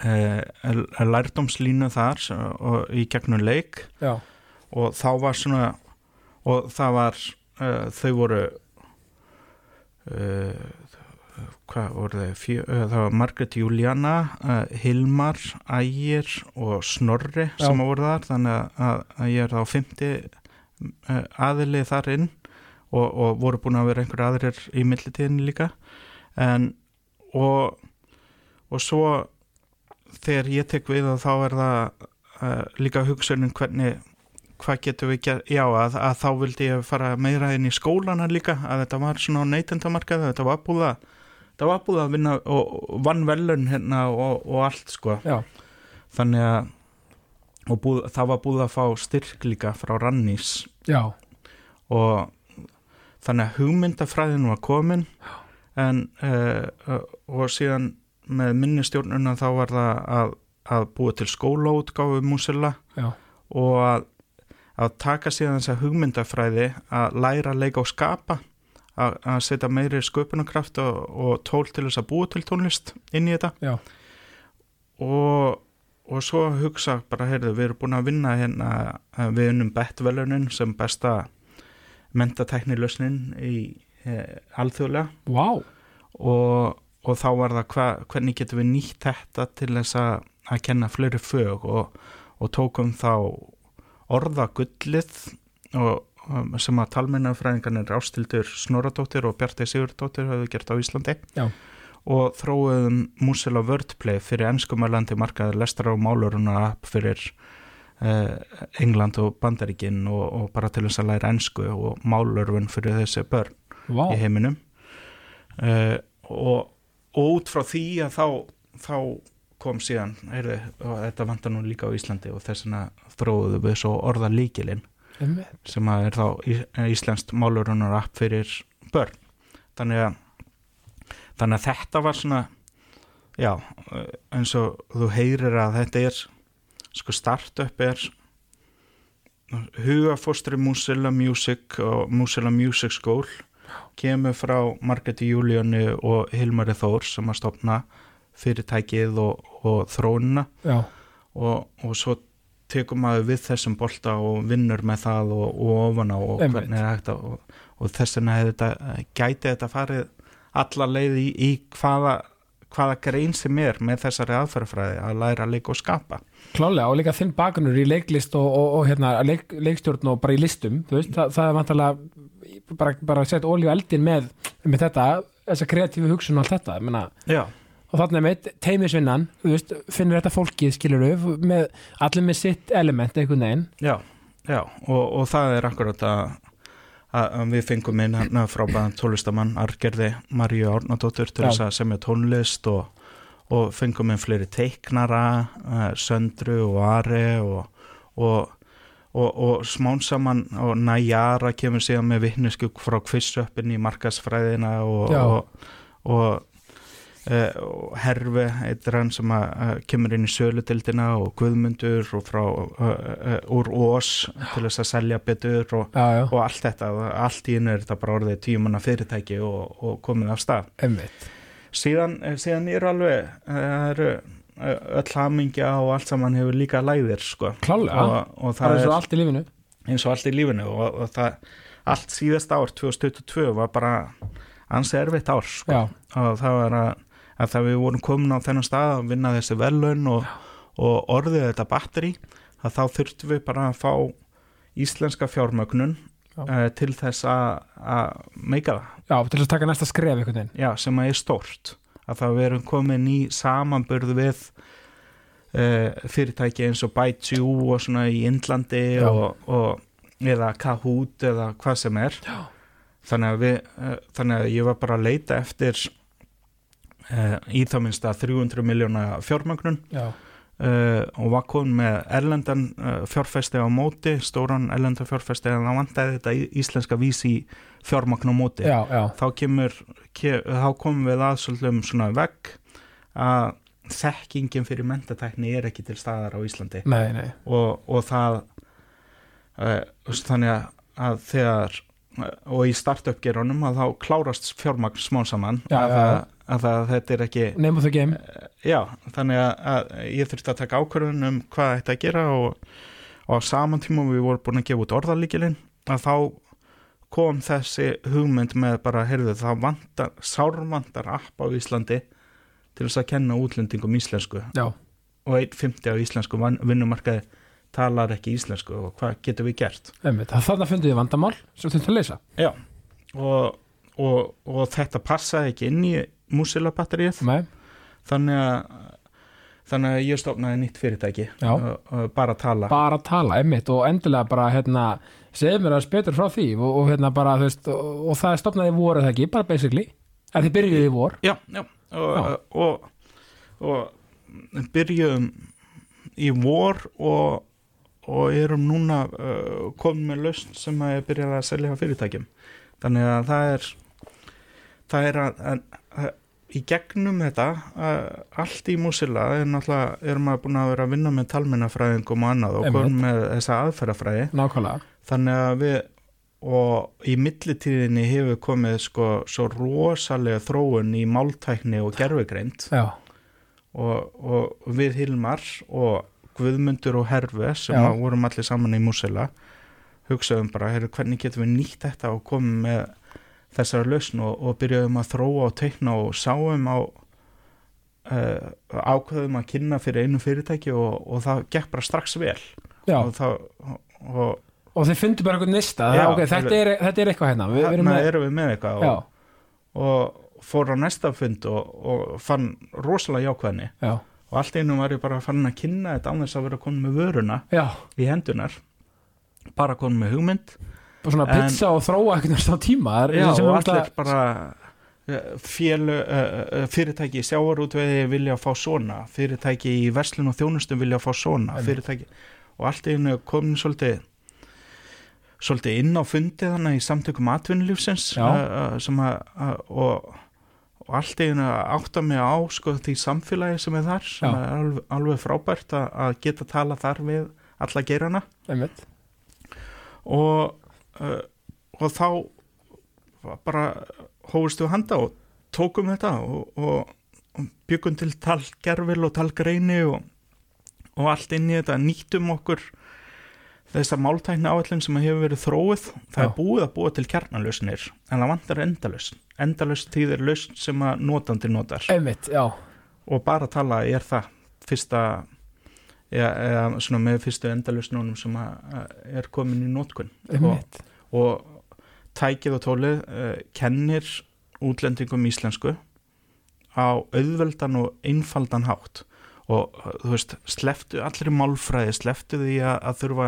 lærdómslínu þar í gegnum leik. Já, og þá var svona og það var uh, þau voru uh, hvað voru þau? Fjö, uh, það var Margrét Júlíana uh, Hilmar, Ægir og Snorri Já. sem voru þar. Þannig að, að, ég er þá 50 uh, aðili þar inn og, og voru búin að vera einhver aðrir í millitíðin líka. En og og svo þegar ég tek við og þá er það uh, líka hugsunin hvernig hvað getum við gert, já að, að þá vildi ég fara meira inn í skólana líka að þetta var svona neytendamarkað þetta var búið að þetta var búið að vinna og, og vann velun hérna og, og allt sko. Já, þannig að og búið, það var búið að fá styrk líka frá Rannís. Já, og þannig að hugmyndafræðin var komin en uh, og síðan með minni stjórnuna þá var það að, að búa til skólaútgáfu músila já, og að, að taka síðan þessa hugmyndafræði að læra, leika og skapa að, að setja meiri sköpunarkraft og, og tól til þess að búa til tónlist inn í þetta. Já, og, og svo hugsa bara, heyrðu, við erum búin að vinna hérna, við unnum bettvelunin sem besta mentateknilösnin í eh, alþjóðlega. Vá. Og, og þá var það hva, hvernig getum við nýtt þetta til þess að, að kenna fleiri fög og, og tókum þá orðagullið og, um, sem að talmennafræðingarnir Ástildur Snoradóttir og Bjartei Sigurdóttir hafðu gert á Íslandi. Já. og þróuðum Musilla Wordplay fyrir ennskumalandi markaður lestar og máluruna app fyrir uh, England og Bandaríkin og, og bara til þess að læra ennsku og málurun fyrir þessi börn vá, í heiminum. Uh, og, og út frá því að þá, þá kom síðan heyrði, og þetta vantar nú líka á Íslandi og þess vegna þróðum við svo orða líkilinn sem að er þá í- íslenskt málurunar app fyrir börn. Þannig að þannig að þetta var svona já, eh, eins og þú heyrir að þetta er sko startup er hugafóstri Musilla Music og Musilla Music School kemur frá Margreti Júlíunni og Hilmari Þór sem að stopna fyrirtækið og, og þróunina já, og, og svo tekur maður við þessum bolta og vinnur með það og, og ofan á og Einmitt. hvernig er að og, þess vegna þetta, gæti þetta farið alla leið í, í hvaða, hvaða grein sem er með þessari aðferðafræði að læra að leika og skapa. Klálega og líka þinn bakgrunur í leiklist og, og, og hérna, leik, leikstjórn og bara í listum, veist, það, það er vantarlega bara, bara að setja olíu á eldin með, með þetta, þessa kreatífu hugsun og allt þetta, ég meina, Já, og er meitt teimisvinnan, þú veist, finnur þetta fólkið skilur með, allir með sitt element einhvern veginn, já, já og, og það er akkurat að, að, við fengum inn hérna frá bæðan tónlistamann Argerði Maríu Árnadóttur til þess að semja tónlist og, og fengum inn fleiri teiknara uh, Söndru og Ari og, og, og, og smán saman og Najara kemur síðan með vittnesku frá kvissöppin í markasfræðina og. Og, og og Herfi eitthvað sem að, kemur inn í sölutildina og Guðmundur og frá úr Ós til þess að selja betur og, já, já, og allt þetta, og allt í einu er þetta bara orðið tímanna fyrirtæki og, og komið af stað. Einmitt, síðan, eh, síðan eru alveg eh, það eru eh, öll hamingja og allt saman hefur líka læðir sko. klálega, og, og það er er svo allt í lífinu, eins og allt í lífinu. Og, og það, allt síðast ár 2022 var bara ansi erfitt ár sko. og það var að, að það við vorum komin á þennan stað að vinna þessi velun og, og orðið þetta batteri að þá þurftum við bara að fá íslenska fjármögnun Já. uh, til þess að, meika það, já, til þess að taka næsta skref einhvern veginn, já, sem að er stórt. Að það við erum komin í samanburð við uh, fyrirtæki eins og Baijiu og svona í Indlandi og, og eða Kahoot eða hvað sem er. Já. þannig að, við, uh, þannig að ég var bara að leita eftir í þá minnst að 300 miljóna fjármögnun. Já, uh, og var komin með erlendan uh, fjárfesti á móti, stóran erlendan fjárfesti en það vantaði þetta íslenska vísi fjármagn á móti. Já, já, þá kemur ke, þá komum við að svolítið um svona vegg að þekkingin fyrir mentatækni er ekki til staðar á Íslandi. Nei, nei, og, og það uh, þannig að þegar og í startup gerunum að þá klárast fjármagn smá saman Já, að, að, að, að þetta er ekki name of the game. Já, þannig að, að ég þurfti að taka ákvörðun um hvað þetta að gera og, og á saman tíma við vorum búin að gefa út orðalíkilinn að þá kom þessi hugmynd með bara, heyrðu, það vantar, sárvantar app á Íslandi til þess að kenna útlendingum íslensku. Já, og 1.50 á íslensku vinnumarkaði talar ekki íslensku og hvað getum við gert? Það þannig að fundið þið vandamál sem þurftu að leysa. Já, og, og, og þetta passaði ekki inn í músilabatterið þannig að þannig að ég stofnaði nýtt fyrirtæki Já. bara tala. Bara tala, einmitt og endilega bara hérna, segðu mér að betur frá því og, og hérna bara, þú veist, og, og það er stopnaði í vor eða ekki, bara basically? Að þið byrjuði í vor? Já, já, og, og, og byrjuðum í vor og, og erum núna uh, komin með lausn sem að ég byrjaði að selja á fyrirtækjum. Þannig að það er það er að, að, að í gegnum þetta uh, allt í Músila er náttúrulega erum að búin að vera að vinna með talmennafræðingum og annað og komin með þessa aðferðafræði. Nákvæmlega, þannig að við og í millitíðinni hefur komið sko svo rosalega þróun í máltækni og gerfugreind já, og, og við Hilmar og Guðmundur og Herve sem Já. vorum allir saman í Músela hugsaðum bara, heyrðu, hvernig getum við nýtt þetta og komum með þessara lausn og, og byrjuðum að þróa og teikna og sáum á uh, ákveðum að kynna fyrir einu fyrirtæki og, og það gekk bara strax vel. Já. Og, það, og, og þið fundu bara eitthvað nista, Já, ok, þetta þetta er eitthvað hérna við, erum með, erum við með eitthvað og, fór á næsta fund og, og fann rosalega jákvæðni. Já, og allt einu var ég bara fann að kynna þetta án þess að vera komin með vöruna já. í hendunar bara komin með hugmynd. Og svona En- pizza og þróa eitthvað á tíma er- Já, og allir náttúrulega- bara fjölu, uh, fyrirtæki í sjávarútveiði vilja fá svona. Fyrirtæki í verslun og þjónustum vilja fá svona. Fyrirtæki og allt einu komin svolítið svolítið inn á fundið þannig í samtökum atvinnulífsins Já. uh, sem að, að og, og allt einu átta mig á sko því samfélagi sem er þar sem Já. er alveg, alveg frábært að, að geta tala þar við alla einmitt, og, uh, og þá bara hófust við handa og tókum þetta og, og, og byggum til talgerfil og talgreini og, og allt inn í þetta nýttum okkur þessar máltækni áallin sem hefur verið þróið það Já. er búið að búa til kjarnalausnir en það vantar endalausn. Endalausn tíðir lausn sem að notandi notar. Einmitt, já. Og bara tala er það fyrsta eða, eða svona með fyrstu endalausnunum sem er komin í notkun. Og, og tækið og tólið uh, kennir útlendingum íslensku á auðveldan og einfaldan hátt. Og þú veist, sleftu allir málfræði, sleftu því að, að þurfa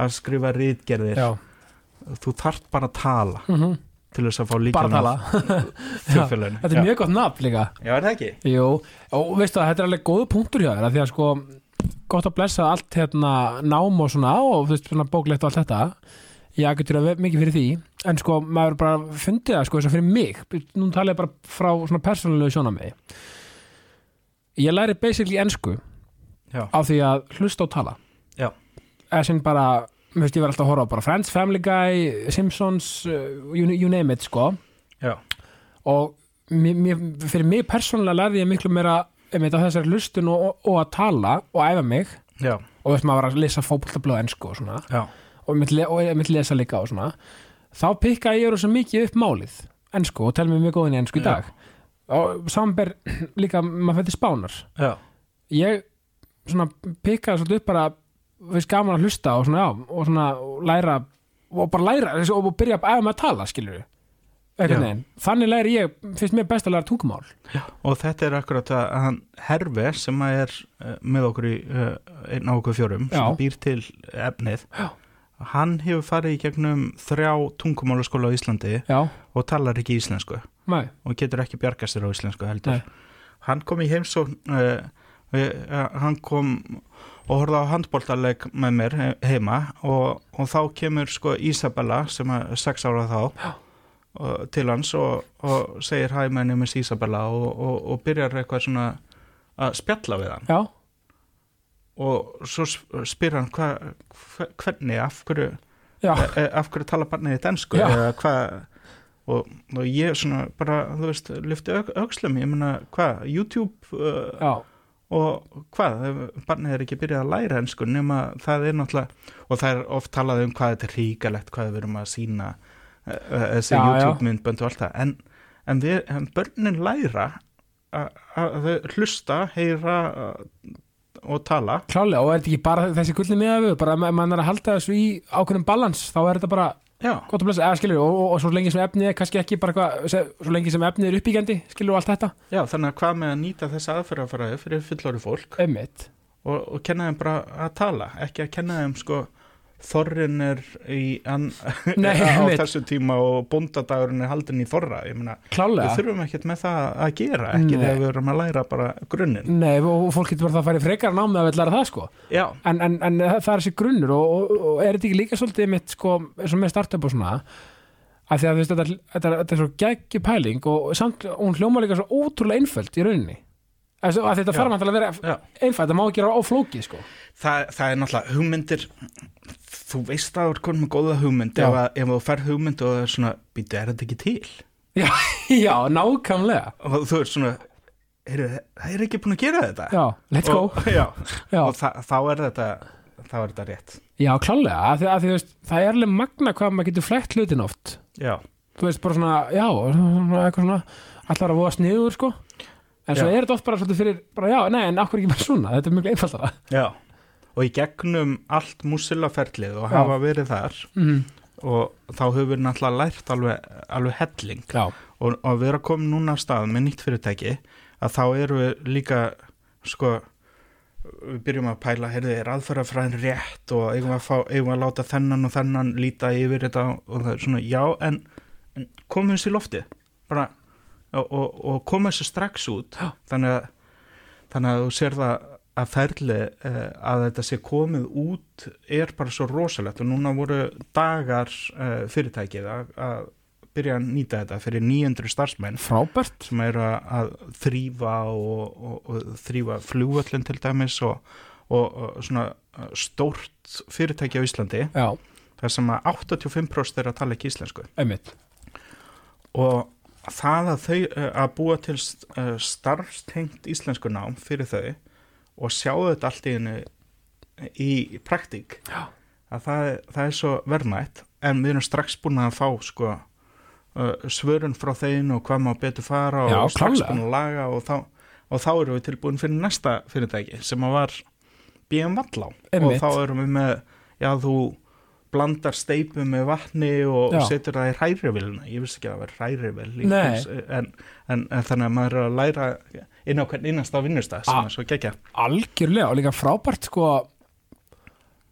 að skrifa rítgerðir þú þarft bara að tala mm til þess að fá tala. þjóðfélaginu. Þetta er mjög gott nafn líka. Já, er það ekki? Jú, og veistu að þetta er alveg góð punktur hjá þér því að sko, gott að blessa allt hérna nám og svona og þú veist svona bóklegt og allt þetta. Ég getur að vera mikið fyrir því. En sko maður bara fundið það sko þess að fyrir mig. Nú tala ég bara frá svona persónulegu sjónamiði ég læri basically ensku Já. á því að hlusta og tala Sem bara, mér veist ég var alltaf að horfa á bara Friends, Family Guy, Simpsons uh, you, you name it sko. Já, og mér, mér, fyrir mig persónulega lærði ég miklu meira einmitt á þessari hlustun og, og, og að tala og æfa mig. Já, og veist maður var að lesa fótbolltablöð ennsku og svona. Og ég myndi lesa líka og svona. Þá pikkaði ég rosa mikið upp málið ennsku og tel mér mjög góðin í ennsku í dag. Og samber líka maður fætti spánar já, ég svona pikkaði svolítið upp bara veist gaman að hlusta og svona já og svona læra og bara læra og byrja að æfa með að tala skilur við Já. þannig læri ég, finnst mér best að læra tungumál og þetta er akkurat að hann Herve sem að er uh, með okkur í uh, einn á okkur fjórum Já. sem býr til efnið Já. hann hefur farið í gegnum þrjá tungumálaskóla á Íslandi já, og talar ekki íslensku mæ, og getur ekki bjargast þér á íslensku heldur Nei. hann kom í heimsókn uh, uh, hann kom og horfði á handbóltaleg með mér he- heima og, og þá kemur sko Isabella sem er sex ára þá og, til hans og, og segir hæ, my name is Isabella og, og, og byrjar eitthvað svona að spjalla við hann. Já, og svo sp- spyr hann hva, hva, hvernig, af hverju e, e, af hverju tala barnið í densku Já. eða hvað og, og ég svona bara, þú veist, lyfti öxlum ég meina, hvað, YouTube uh, og hvað, barnið er ekki byrjað að læra ensku nema það er náttúrulega og það er oft talað um hvað þetta er ríkalegt hvað við erum að sína uh, uh, þessi Já, já. YouTube myndbönd og allt það en, en, við, en börnin læra að þau hlusta, heyra og tala klálega og er þetta ekki bara þessi gullni miðavegu, bara ef mann er að halda þessu í ákveðnum balans, þá er þetta bara gott að blessa, eða skilur, og, og, og svo lengi sem efnið er kannski ekki bara se- svo lengi sem efnið er uppbyggjandi, skilur og allt þetta, já, þannig að hvað með að nýta þessa aðferðafræði fyrir fullori fólk? Og, og kenna þeim bara að tala ekki að kenna þeim sko þorrin er í an, Nei, á þessu tíma og bóndadagurinn er haldin í þorra. Meina, við þurfum ekkert með það að gera ekki Nei. þegar við erum að læra bara grunninn. Nei, og fólk getur bara það að fara í frekar námið að vilja læra það, sko. En, en, en það er þessi grunnur og, og, og er þetta ekki líka svolítið mitt sko, eins og með startup og svona að því að veist, þetta, þetta, þetta er svo geggi pæling og samt, hún hljóma líka svo ótrúlega einföld í rauninni. Að, þetta þarf að vera já. einfælt, það má ekki gera á flóki sko. Það, það er náttúrulega hugmyndir þú veist að þú er konum með góða hugmynd ef, að, ef þú fær hugmynd og það er svona býtu, er þetta ekki til? já, já, nákvæmlega. Og þú er svona heyrðu, það er ekki búin að gera þetta. Já, let's go. Og, já, já, og þa þá er þetta þá er þetta rétt. Já klálega, að því, að veist, það er alveg magna hvað maður getur flett hlutin oft. Já, þú veist, bara svona, já svona, eitthvað svona, allar að voða sniður sko. en svo Já. er þetta oft bara svolítið fyrir bara, já, nei, en akkur ekki bara svona, þetta er mjög einfaldara. Já og í gegnum allt músilaferlið og hafa verið þar mm. og þá höfum við náttúrulega lært alveg, alveg helling. Og, og við erum komin núna af stað með nýtt fyrirtæki að þá erum við líka sko við byrjum að pæla, heyrðu, er aðferðafræðin rétt og eigum að, fá, eigum að láta þennan og þennan líta yfir þetta og það er svona, já, en, en komum þessi í loftið? Bara, og, og, og komum þessi strax út? Þannig að, þannig að þú sér það að ferli eh, að þetta sé komið út er bara svo rosalegt. Og núna voru dagar eh, fyrirtækið að, að byrja að nýta þetta fyrir 900 starfsmenn. Frábært. Sem eru að, að þrýfa og, og, og þrýfa flugvöllin til dæmis og, og, og svona uh, stórt fyrirtæki á Íslandi. Já, þar sem að 85% er að tala ekki íslensku. Einmitt. Og það að þau að búa til starfstengt íslensku nám fyrir þau og sjá þetta allt í henni í praktík að það, það er svo verðmætt en við erum strax búin að fá sko uh, svörun frá þeim og hvað má betur fara og Já, strax klárlega. búin að laga og þá, og þá erum við tilbúin fyrir næsta fyrirtæki sem að var BM Vallá og þá erum við með já þú blandar steipu með vatni og Já. setur það í hrærivilna ég vissi ekki að það var hús, en, en, en þannig að maður er að læra inn á hvern innasta vinnustag sem Ah. er svo gegja algjörlega og líka frábært sko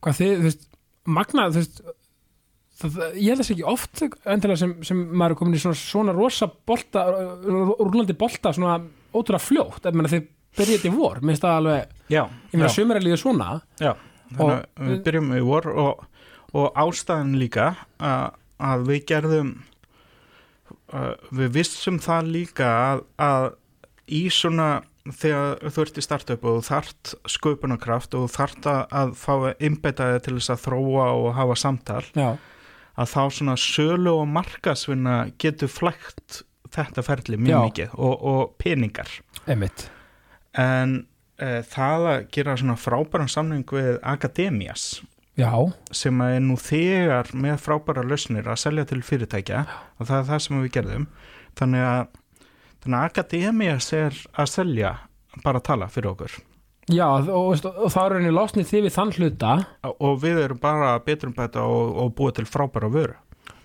hvað þið, þú veist magnað, þú veist það, ég held þess ekki oft endilega sem, sem maður er komin í svona, svona rosa bolta, rúlandi bolta svona ótrúlega fljótt, maður þið byrjið í vor, minnst það alveg já, ég meina sömur er líka svona já. þannig að við byrjum í vor og, og ástæðan líka að, að við gerðum við vissum það líka að, að í svona þegar þú ert í startup og þart sköpunarkraft og þart að, fá innbetaði til þess að þróa og hafa samtal já, að þá svona sölu og markasvinna getur flægt þetta ferli mjög mikið og, og peningar. Einmitt. En e, það að gera svona frábæran samning við Akademias já, sem er nú þegar með frábæra lausnir að selja til fyrirtækja. Og það er það sem við gerðum. Þannig að, þannig að Akademias er að selja bara að tala fyrir okkur. Já og, og, og þá er henni losnið þið við þann hluta. Og við erum bara betrum bæta og, og búa til frábæra vöru.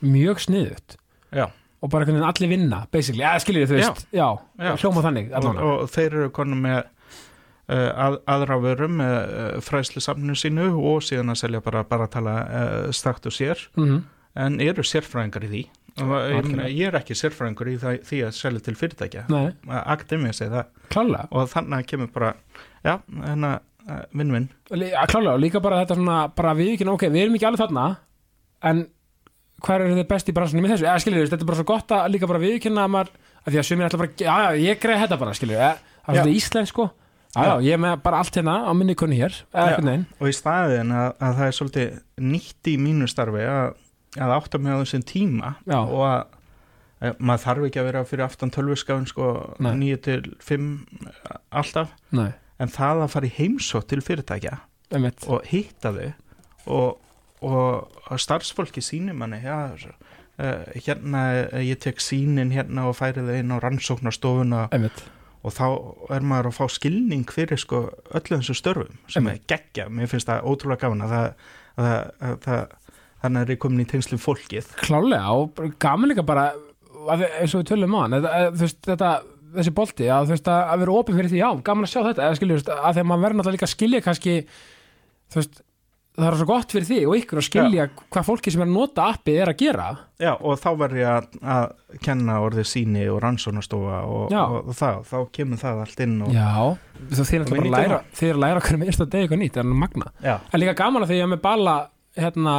Mjög sniðut Já. og bara allir vinna, basically, eða skiljið þú veist já, Já. hljóma þannig og, og þeir eru konum með að, aðra vörum með uh, fræslu samninu sínu og síðan að selja bara, bara að tala uh, stakt og sér. Mm en eru sérfræðingar í því? Og ég, ég er ekki sérfræðingur í það, því að selja til fyrirtækja. Nei, Akademia segi það. Klálega. Og þannig kemur bara já, hérna vinn-vinn klálega, og líka bara þetta svona bara við ekki, ok, við erum ekki alveg þarna en hver er þið best í bransunum í þessu, eða skiljið, þetta er bara svo gott að líka bara viðkynna að maður, að því að sumir ætla bara, já, já, ég greið þetta bara, skiljið, það er svona íslensk, sko Já, ég er með bara allt hérna á minni kunni hér Já. og í staðin að, að það er svolítið nýtt í mínu starfi að, að átta mig á þessum tíma Já. og að, að maður þarf ekki að vera fyrir aftan tölvuskafin sko Nei. 9 til 5 alltaf Nei, en það að fara í heimsótt til fyrirtækja einmitt og hitta þau og, og, og starfsfólki sýnir manni já, uh, hérna eh, ég tek sínin hérna og færi þau inn á rannsóknarstofuna Einmitt, og þá er maður að fá skilning fyrir sko öllu þessu störfum sem er geggja, mér finnst það ótrúlega gaman að það, að, það- að, það þannig er ég komin í tengslu fólkið. Klálega og gaman líka bara að, eins og við tölum á hann þessi bolti að, veist, að, vera opið fyrir því, já, gaman að sjá þetta eða skilju, að því að maður verður náttúrulega líka að skilja kannski, þú veist það er svo gott fyrir því og ykkur að skilja hvað fólki sem er að nota appið er að gera. Já, og þá verður ég að, að kenna orðið síni og rannsóknarstofa og, Já. og, og það, þá kemur það allt inn og, Já, þú er náttúrulega við bara að læra þið er að læra hvernig með einsta degi eitthvað nýtt, það er alveg magna Já, en líka gaman að því að ég er með bala hérna,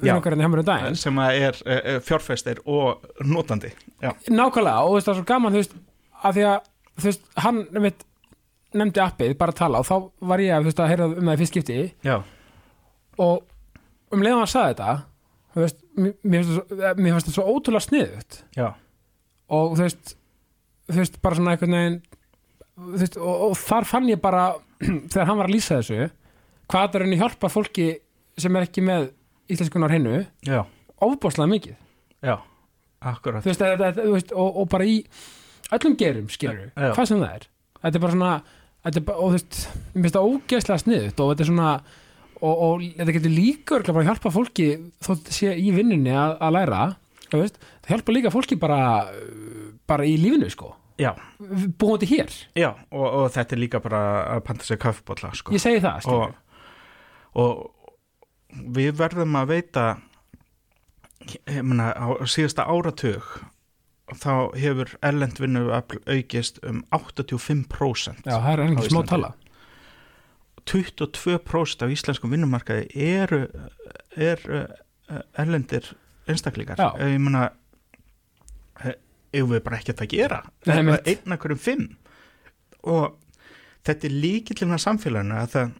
við Já. okkar hérna hjá mér um daginn. Sem að er uh, fjárfestir og notandi. Já, nákvæmlega og veist það er svo gaman þú veist að því að þú veist hann nefndi appið bara tala og þá var ég að þú veist að heyra um það í fyrst skipti. Já, og um leiðan að sagði þetta þú veist, mér mér finnst þetta svo ótrúlega sniðut já, og þú veist þú veist bara svona einhvern veginn veist, og, og þar fann ég bara þegar hann var að lýsa þessu hvað það er henni hjálpa fólki sem er ekki með íslenskunar hinnu já, ofbáslega mikið. Já akkurat. Veist, þetta, þetta, þú veist og, og bara í öllum gerum skilur Já. hvað sem það er. Þetta er bara svona þetta er og þú veist, mér finnst það ógeðslega sniðut og þetta er svona og, og þetta getur líka örugglega bara að hjálpa fólki þó þetta sé í vinnunni að, að læra veist, það hjálpa líka fólki bara bara í lífinu sko. Já, búið hér, já, og, og þetta er líka bara að panta sér kaffibólla sko. ég segi það og, og við verðum að veita ég meina á síðasta áratug þá hefur erlendvinnu aukist um 85% já, það er ennig smá tala 22% af íslenskum vinnumarkaði eru er uh, erlendir einstaklingar. Já. ég meina eh, eigum við bara ekkert að gera? Nei, eða einmitt. einn af hverjum fimm? Og þetta er líkillina samfélaginu að það,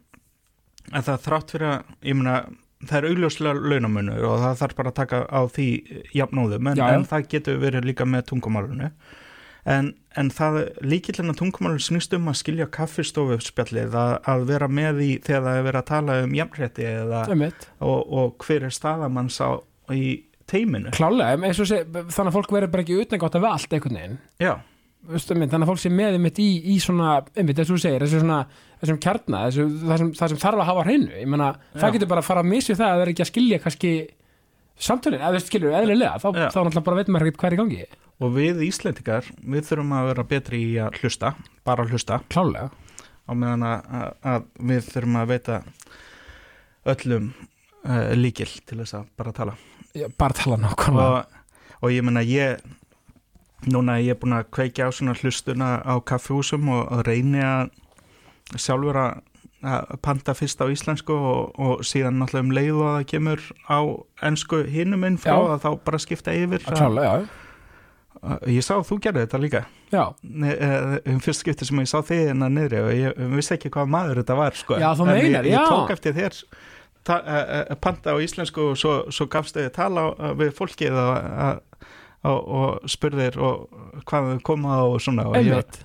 að það þrátt fyrir að ég meina það er augljóslega launamunur og það þarf bara að taka á því jafnóðum en, en það getur verið líka með tungumálunu en, en það líkillina tungumálun snýst um að skilja kaffistofu spjallið að, að vera með í þegar það er verið að tala um jafnrétti eða, og, og hver er staðamanns á í teiminu. Klálega, sé, þannig að fólk verður bara ekki utnægátt af allt einhvern veginn. Já, þannig að fólk sé með einmitt í, í svona, einmitt, þess að þú segir, þessu svona þessum kjarna, þessu, það, sem, það sem þarf að hafa hreinu, ég meina, það getur bara að fara að missi það að það er ekki að skilja kannski samtölin, eða skilur, eðlilega þá, þá náttúrulega bara veit maður ekkert hvað er í gangi. Og við Íslendingar við þurfum að vera betri í að hlusta bara að hlusta. Klálega, á meðan að, að, við þurfum að veita öllum uh, líkil til þess að bara tala. Já, bara tala nákvæmlega. Og, og ég menna ég núna er ég búin að kveikja á svona hlustuna á kaffihúsum og, og reyni að sjálfur að að panta fyrst á íslensku og, og síðan náttúrulega um leið og það kemur á ennsku hinum inn frá Já. að þá bara skipta yfir. Klálega, já, Að- ég sá að þú gerði þetta líka. Já, eh, um fyrst skipti sem ég sá þig innan niðri og ég vissi ekki hvað maður þetta var sko. Já, þú meinar, ég, ég já. tók eftir þér. Ta, uh, panta á íslensku og svo, svo gafst þau tala uh, við fólkið og, uh, og, spurðir og hvað þau koma og svona. Og ég,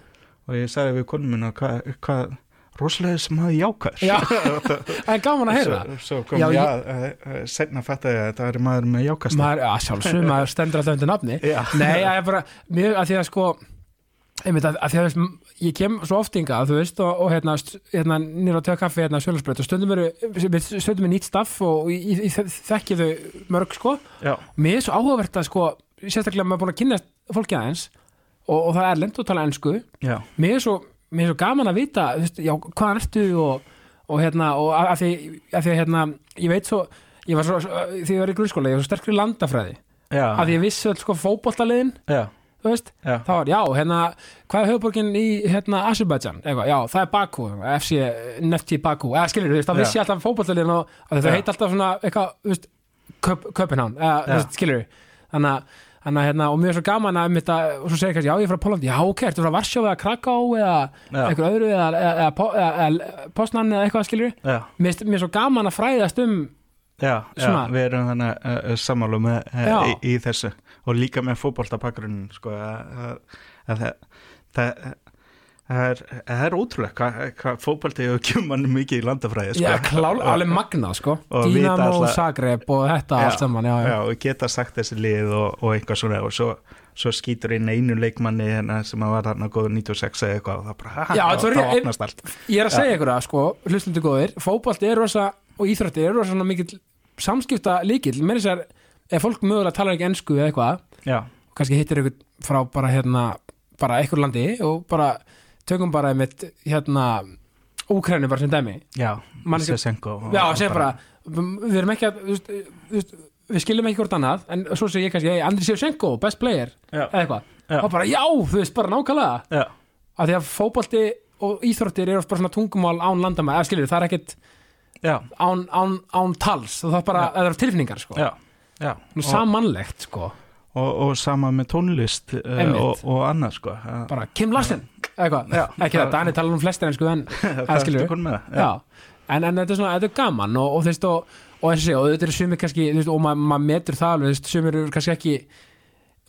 og ég sagði við konum minna hvað, hvað rosalega sem hafði jákvæður. Já. það er gaman að heyra. Svo, svo kom Já, ég- já uh, uh, setna fattaði ég að þetta er maður með jákvæðst maður, já, sjálfsög, maður stendur alltaf undir nafni. Já, Nei, ég er bara, mjög að því að sko einmitt að, að því að ég kem svo oft hingað, þú veist, og, og hérna, hérna nýra á töða kaffi, hérna sjölusbreyt og stundum eru, stundum er nýtt staff og ég, ég þekki þau mörg, sko. Já, mér er svo áhugavert að, sko sérstaklega maður er búin að kynast fólki aðeins og, og það er lent og tala ensku. Já, mér er svo, mér er svo gaman að vita veist, já, hvaðan ertu og, og hérna, og að því, að hérna, ég veit svo, ég var svo því ég var í grunnskóla, ég var svo sterkur í landafræði. Já, að því ég vissi öll sko fótboltaliðin já, þú veist, já, þá var, já, hérna hvað er höfuborgin í, hérna, Azerbaijan? Já, það er Baku, FC Nefti Baku, eða skilur, þú veist, þá vissi ég alltaf fótboltaliðin og, það heit alltaf svona eitthvað, þú veist, Köp, Köpenhán, eða, þú veist, skilur þannig að, Þannig hérna, og mér er svo gaman að um þetta, og svo segir kannski, já ég er frá Pólandi, já ok, ertu frá Varsjó eða Kraká eða eitthvað öðru eða, eða, eða, eða, eða Postnan eða eitthvað skilur mér, finnst- mér er svo gaman að fræðast um já, já við erum þannig uh, sammálu með uh, í, í þessu. Og líka með fótboltabakgrunn sko, að það, það, það, er, það er ótrúlega hvað hva fótbolti hefur kjumann mikið í landafræði sko. já, klál, alveg magnað sko. Og Dynamo, alltaf- Zagreb og þetta allt saman já, já. já, og geta sagt þessi lið og, og eitthvað svona og svo, svo skýtur inn einu leikmanni hérna, sem að var þarna góður 96 eða eitthvað og það bara, Já, var- þá opnast allt. ég er að segja ykkur það sko, hlustundu góðir fótbolti er rosa, og íþrótti er rosa svona mikill samskipta líkil með þess að ef fólk mögulega talar ekki ensku eða eitthvað já, kannski hittir ykkur frá bara hérna bara tökum bara einmitt hérna Úkræni bara sem dæmi. Já, og- Já, bara, við erum ekki að þú veist, við skiljum ekki hvort annað en svo segir ég kannski, hey, Andri Sjövsenko, best player já, eða eitthvað, og bara já, þú veist, bara nákvæmlega. Já, af því að fótbolti og íþróttir eru oft bara svona tungumál án landamæð, eða skiljur, það er ekkit já, án, án, án tals það er bara, það eru tilfinningar sko, já, já. Nú, samanlegt sko, og, og sama með tónlist uh, og, og annað sko. Bara Kim Larsen eitthvað, Já. ekki það, Dani talar um flestir en sko en, þetta er svona, þetta er gaman og, og þú veist, og, og þessi, og þetta eru sumir kannski, veist, og maður ma metur það alveg, þú veist, sumir eru kannski ekki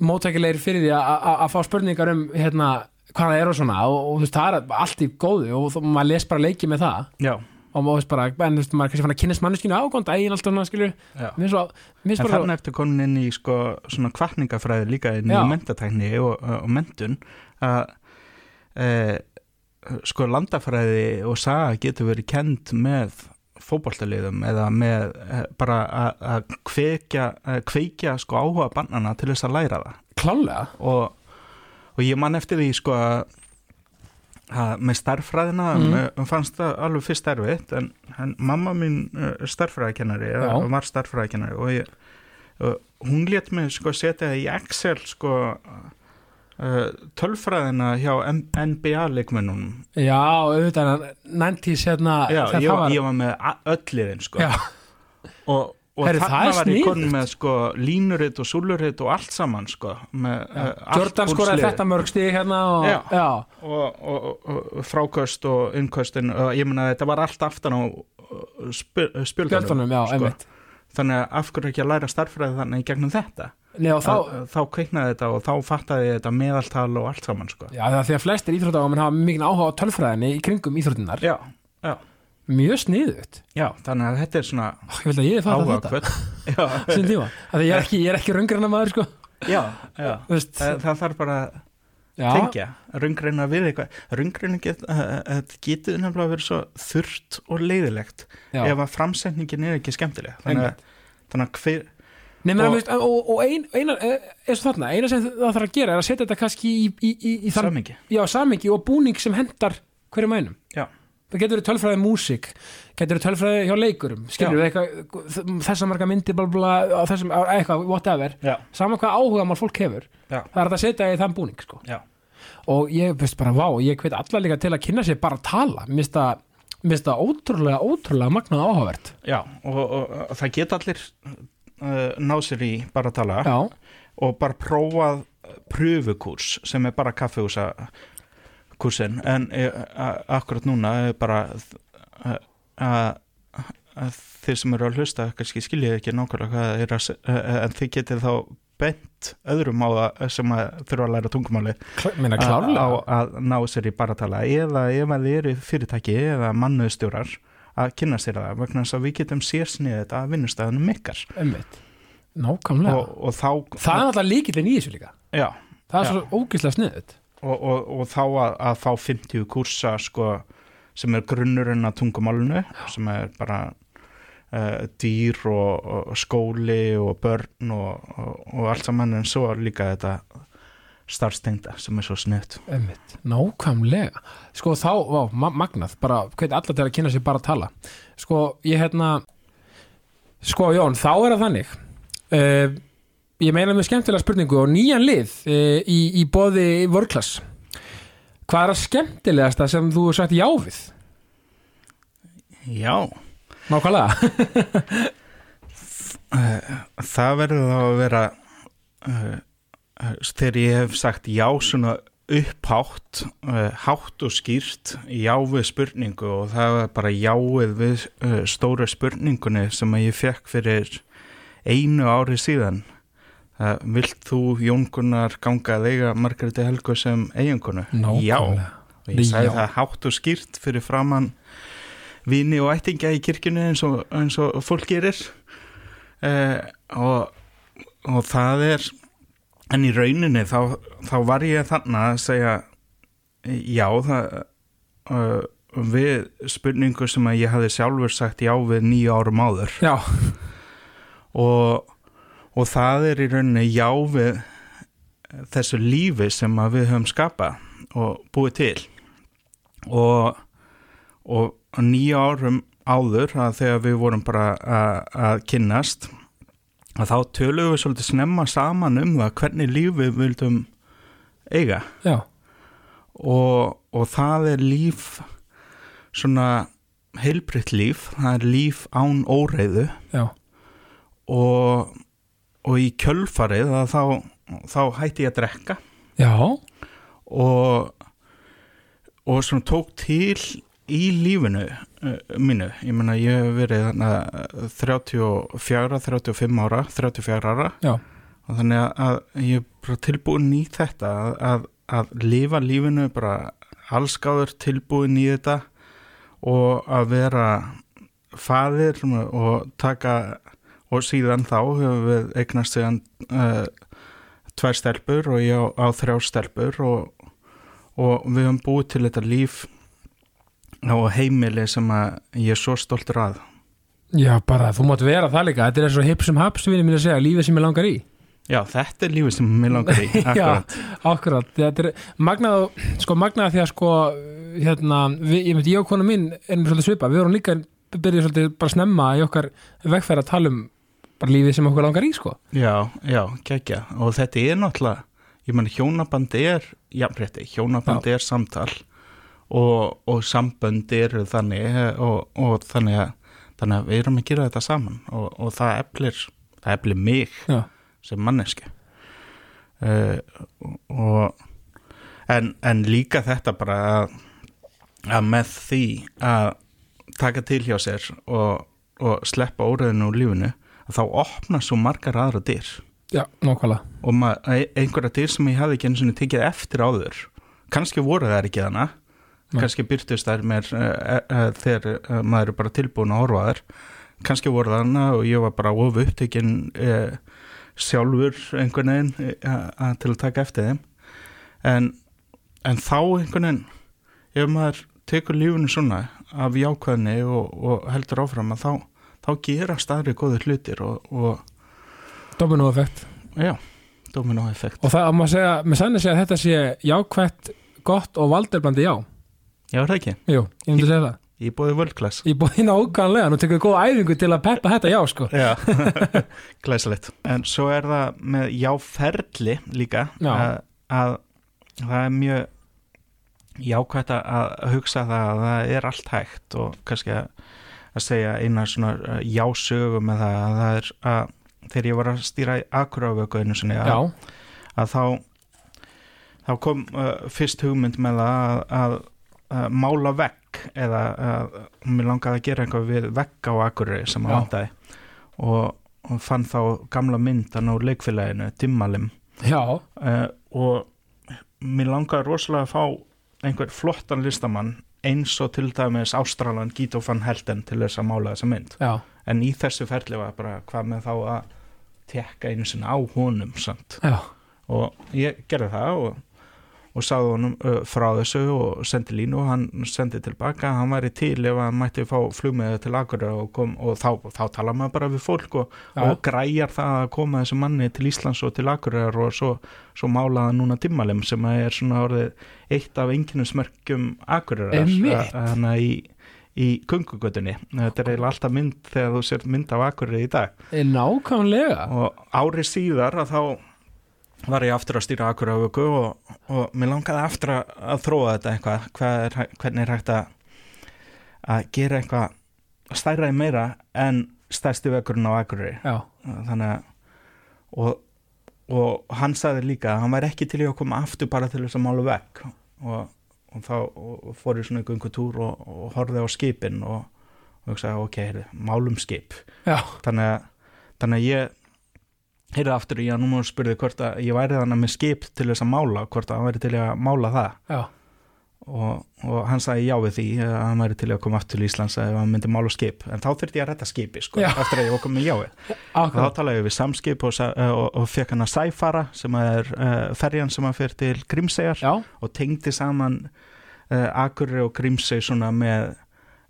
móttækilegir fyrir því að- fá spurningar um, hérna, hvað það er og svona, og, þú veist, það er allt í góðu og maður les bara leiki með það. Já, og maður veist bara, en þú veist, maður er kannski fann að kynast manneskinu ágónd, eigin alltaf svo, mér En þannig ertu komin inn í sko svona kvartningafræði líka inn í mentatækni og, og mentun að e, sko landafræði og saga getur verið kend með fótboltaliðum eða með e, bara að- kveikja, að kveikja sko áhuga bannana til þess að læra það. Klálega og, og ég man eftir því sko að með starffræðina Mm. fannst það alveg fyrst erfitt en, en mamma mín uh, starffræðikennari var starffræðikennari og ég, hún let mig sko setja í Excel sko uh, tölfræðina hjá NBA leikmennunum já, auðvitað, 90s hérna, Já, ég, var, ég var með a- öll liðin sko. Og, og það þarna var ég konum með sko línuritt og súluritt og allt saman sko uh, allt Jordan skoraði þetta mörg stig hérna og, Já. já, og, og, og fráköst og innköstin ég meina að þetta var allt aftan á uh, spil, spjöldunum sko. þannig að af hverju ekki að læra starffræði þannig gegnum þetta? Nei, þá, þá, þá kveiknaði þetta og þá fattaði þetta meðaltal og allt saman sko. já, það er því að flestir íþróttáðum hafa mikið áhuga á tölfræðinni í kringum íþróttinnar já, já, mjög sniðugt. Já, þannig að þetta er svona ég vil að ég hef fatt áhuga þetta því ég er ekki, er ekki röngræna maður sko, já, já. veist. Það, það þarf bara að tengja röngreina við eitthvað. Röngreina get, uh, getur nefnilega verið svo þurrt og leiðilegt já, ef að framsetningin er ekki skemmtileg. Þannig að, þannig að hver Nei, menn, og- og, og, og ein, eina, eh, eins og þarna, eina sem það þarf að gera er að setja þetta kannski í, í, í, í samingi og búning sem hendar hverjum einum. já, Það getur verið tölfræði músík, getur verið tölfræði hjá leikurum, eitthvað, þessa marga myndir, bla, bla, þessum, eitthvað, whatever, já, sama hvað áhuga mál fólk hefur, Já. það er að setja í þann búning, sko. Og ég veist bara, vá, ég hveit alla líka til að kynna sér bara að tala, finnst það ótrúlega, ótrúlega magnað áhugavert. já og, og, og það geta allir uh, náð sér í bara að tala. Og bara prófað pröfukurs sem er bara kaffehúsa kursin en eh, akkurat núna er bara að þeir sem eru að hlusta kannski skiljið ekki nákvæmlega hvað er að, en þið getið þá bent öðrum á það sem að þurfa að læra tungumáli að, á, klárlega. að ná sér í baratala eða ef að þið eru fyrirtæki eða mannuðstjórar að kynna sér það vegna þess að við getum sérsnið þetta að vinnustæðunum ykkar Einmitt. Nákvæmlega. og, og þá það er alltaf líkillin í þessu líka. já, Það er Já. svo ógislega sniðut. Og, og, og þá að, að fá 50 kursa sko, sem er grunnurinn að tungumálunu sem er bara uh, dýr og, og skóli og börn og, allt saman en svo líka þetta starfstengda sem er svo Einmitt. Nákvæmlega. Sko þá, ma magnað, bara hveit alla til að kynna sér bara að tala. Sko, ég hérna, sko Jón, þá er það þannig. Uh, ég meina með skemmtilega spurningu og nýjan lið uh, í, í bóði vörklass. Hvað er að skemmtilegasta sem þú er sagt já við? Já, Nákvæmlega. uh, það verður þá að vera uh, þegar ég hef sagt já svona upphátt uh, hátt og skýrt já við spurningu og það var bara jáið við uh, stóra spurningunni sem að ég fekk fyrir einu ári síðan Vilt þú Jón Gunnar ganga að eiga Margréti Helgu sem eiginkonu? Já. Og ég sagði Já. það hátt og skýrt fyrir framann vini og ættingja í kirkjunni eins og, eins og fólk gerir. Uh, og, og það er en í rauninni þá, þá var ég þarna að segja já það uh, við spurningu sem að ég hafði sjálfur sagt já við nýju árum áður. Já, og, og það er í rauninni já við þessu lífi sem við höfum skapað og búið til. Og, og nýja árum áður að þegar við vorum bara að, að kynnast að þá töluðum við svolítið snemma saman um það hvernig líf við vildum eiga. Og, og það er líf svona heilbritt líf, það er líf án óreiðu. Já, og, og í kjölfarið þá, þá hætti ég að drekka. Já, og, og svona tók til í lífinu uh, mínu, ég meina ég hef verið þarna 34, 35 ára 34 ára. Já, og þannig að, ég er bara tilbúin í þetta að, að, að lifa lífinu bara allskáður tilbúin í þetta. Og að vera faðir og taka og síðan þá hefur við eignast síðan uh, tvær stelpur og ég á, á þrjá stelpur og, og við höfum búið til þetta líf á heimili sem að ég er svo stoltur að. Já, bara þú mátt vera það líka. Þetta er eins og hip sem haps, vinni mín að segja Lífið sem ég langar í. Já, þetta er lífið sem mér langar í akkurat. Akkurat, þetta er magnað og- sko magnað því að sko hérna, við, ég myndi ég og konu mín erum svolítið svipa, við vorum líka byrjuð svolítið bara snemma í okkar vegferð að tala um bara lífið sem okkur langar í sko. Já, já, geggja. Og þetta er náttúrulega ég menn hjónabandi er jafnrétti, hjónabandi er samtal og, og sambönd eru þannig eh, og, og þannig, að, þannig að við erum að gera þetta saman. Og, og það eflir það eflir mig Já, sem manneski uh, og en, en líka þetta bara að, að með því að taka til hjá sér og, og sleppa óriðinu úr lífinu þá opna svo margar aðra dyr. Já, nákvæmlega. Og ma- e- einhverja dyr sem ég hafði ekki eins og tekið eftir áður. Kannski voru það ekki þannig Nei. kannski byrtust þær mér uh, uh, þegar maður er bara tilbúin að horfa þær. Kannski voru það þannig og ég var bara of upptökin uh, sjálfur einhvern veginn uh, uh, til að taka eftir þeim. En, en þá einhvern veginn ef maður tekur lífunu svona af jákvæðni og, og heldur áfram að þá, þá gera staðri góður hlutir og, og Domino effekt já, domino effekt og það að maður segja, með sannig segja að þetta sé jákvætt, gott og valderbandi já Já, er það ekki. Jú, ég myndi segja það Ég bóði völdklass. Ég búið hérna ákvæmlega, nú tekur við góða æfingu til að peppa þetta já sko Já, glæsilegt. En svo er það með jáferli líka Já. að, að það er mjög jákvæmt að að hugsa það að það er allt hægt og kannski að, að segja eina svona jásögu með það að það er að þegar ég var að stýra í akurávöku einu sinni að, að þá þá kom uh, fyrst hugmynd með að, að, að mála vegg eða að mér langaði að gera eitthvað við vegg á Akureyri sem að Já. vantaði. Og, og fann þá gamla myndan á leikfélaginu, Dimmalim uh, og mér langaði rosalega að fá einhver flottan listamann eins og til dæmis Ástralan Gito van Helden til þess að mála þessa mynd. Já. En í þessu ferli var bara hvað með þá að tekka einu sinni á honum samt. Já, og ég gerði það og, og sagði honum frá þessu og sendi línu og hann sendi tilbaka hann væri til ef hann mætti fá flugmiða til Akureyri og, kom, og þá, þá tala maður bara við fólk og, Já. og græjar það að koma þessu manni til Íslands og til Akureyri og svo, svo málaða núna dimmalem sem er svona orðið eitt af enginnusmerkjum Akureyri Einmitt. þannig að í í kungugötunni, þetta er eiginlega alltaf mynd þegar þú sér mynd af Akureyri í dag er nákvæmlega og ári síðar að þá var ég aftur að stýra Akureyravöku og, og mér langaði aftur að, þróa þetta eitthvað, Hvað er, hvernig er hægt að að gera eitthvað stærra í meira en stærsti vökurinn á Akureyri? Þannig að og, og hann sagði líka að hann væri ekki til í að koma aftur bara til þess að mála vekk og, og þá fór ég svona einhvern túr og, og horfði á skipin og, og hugsaði ok, málum skip. Þannig að, þannig að ég heyrði aftur í að númer spurði hvort að ég væri þannig með skip til þess að mála hvort að hann væri til að mála það? Já, og, og hann sagði já við því að hann væri til að koma aftur til Íslands ef hann myndi mála skip. En þá þurfti ég að retta skipi sko, Já. eftir að ég var komið með jáið. Og þá talaði ég við samskip og, sa- og, og fekk hann að sæfara sem er uh, ferjan sem að fyrir til Grímseyjar já, og tengdi saman uh, Akureyri og Grímsey svona með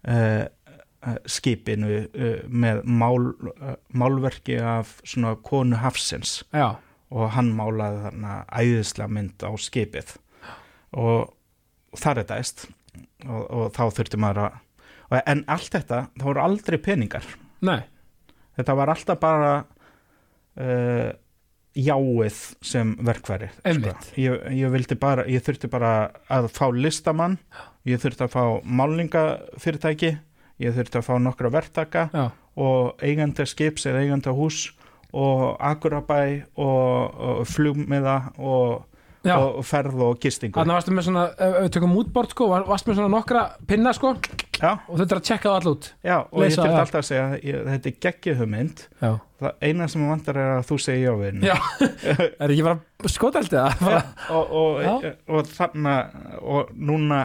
uh, skipinu uh, með mál, uh, málverki af svona konu Hafsins. Já, og hann málaði þarna æðislega mynd á skipið. Og þar er dæst. Og, og þá þurfti maður að en allt þetta, það voru aldrei peningar. Nei, þetta var alltaf bara uh, jáið sem verkværi Einmitt. ég, ég vildi bara ég þurfti bara að fá listamann. Ég þurfti að fá málningafyrirtæki ég þurfti að fá nokkra verktaka já, og eigandi skips eða eigandi hús og akurabæ og, og flugmiða og, og ferð og gistingu. Þannig varstu með svona, ef við tökum útbort sko, var- varstu með svona nokkra pinna sko? Já, og þetta er að tjekka það all út. Já, og Leysa ég þurfti alltaf að segja ég, þetta er geggið hugmynd. Já, það eina sem vantar er að þú segir já við henni. Já. er ekki bara skotaldi það? Já, og, og, og, og þannig og núna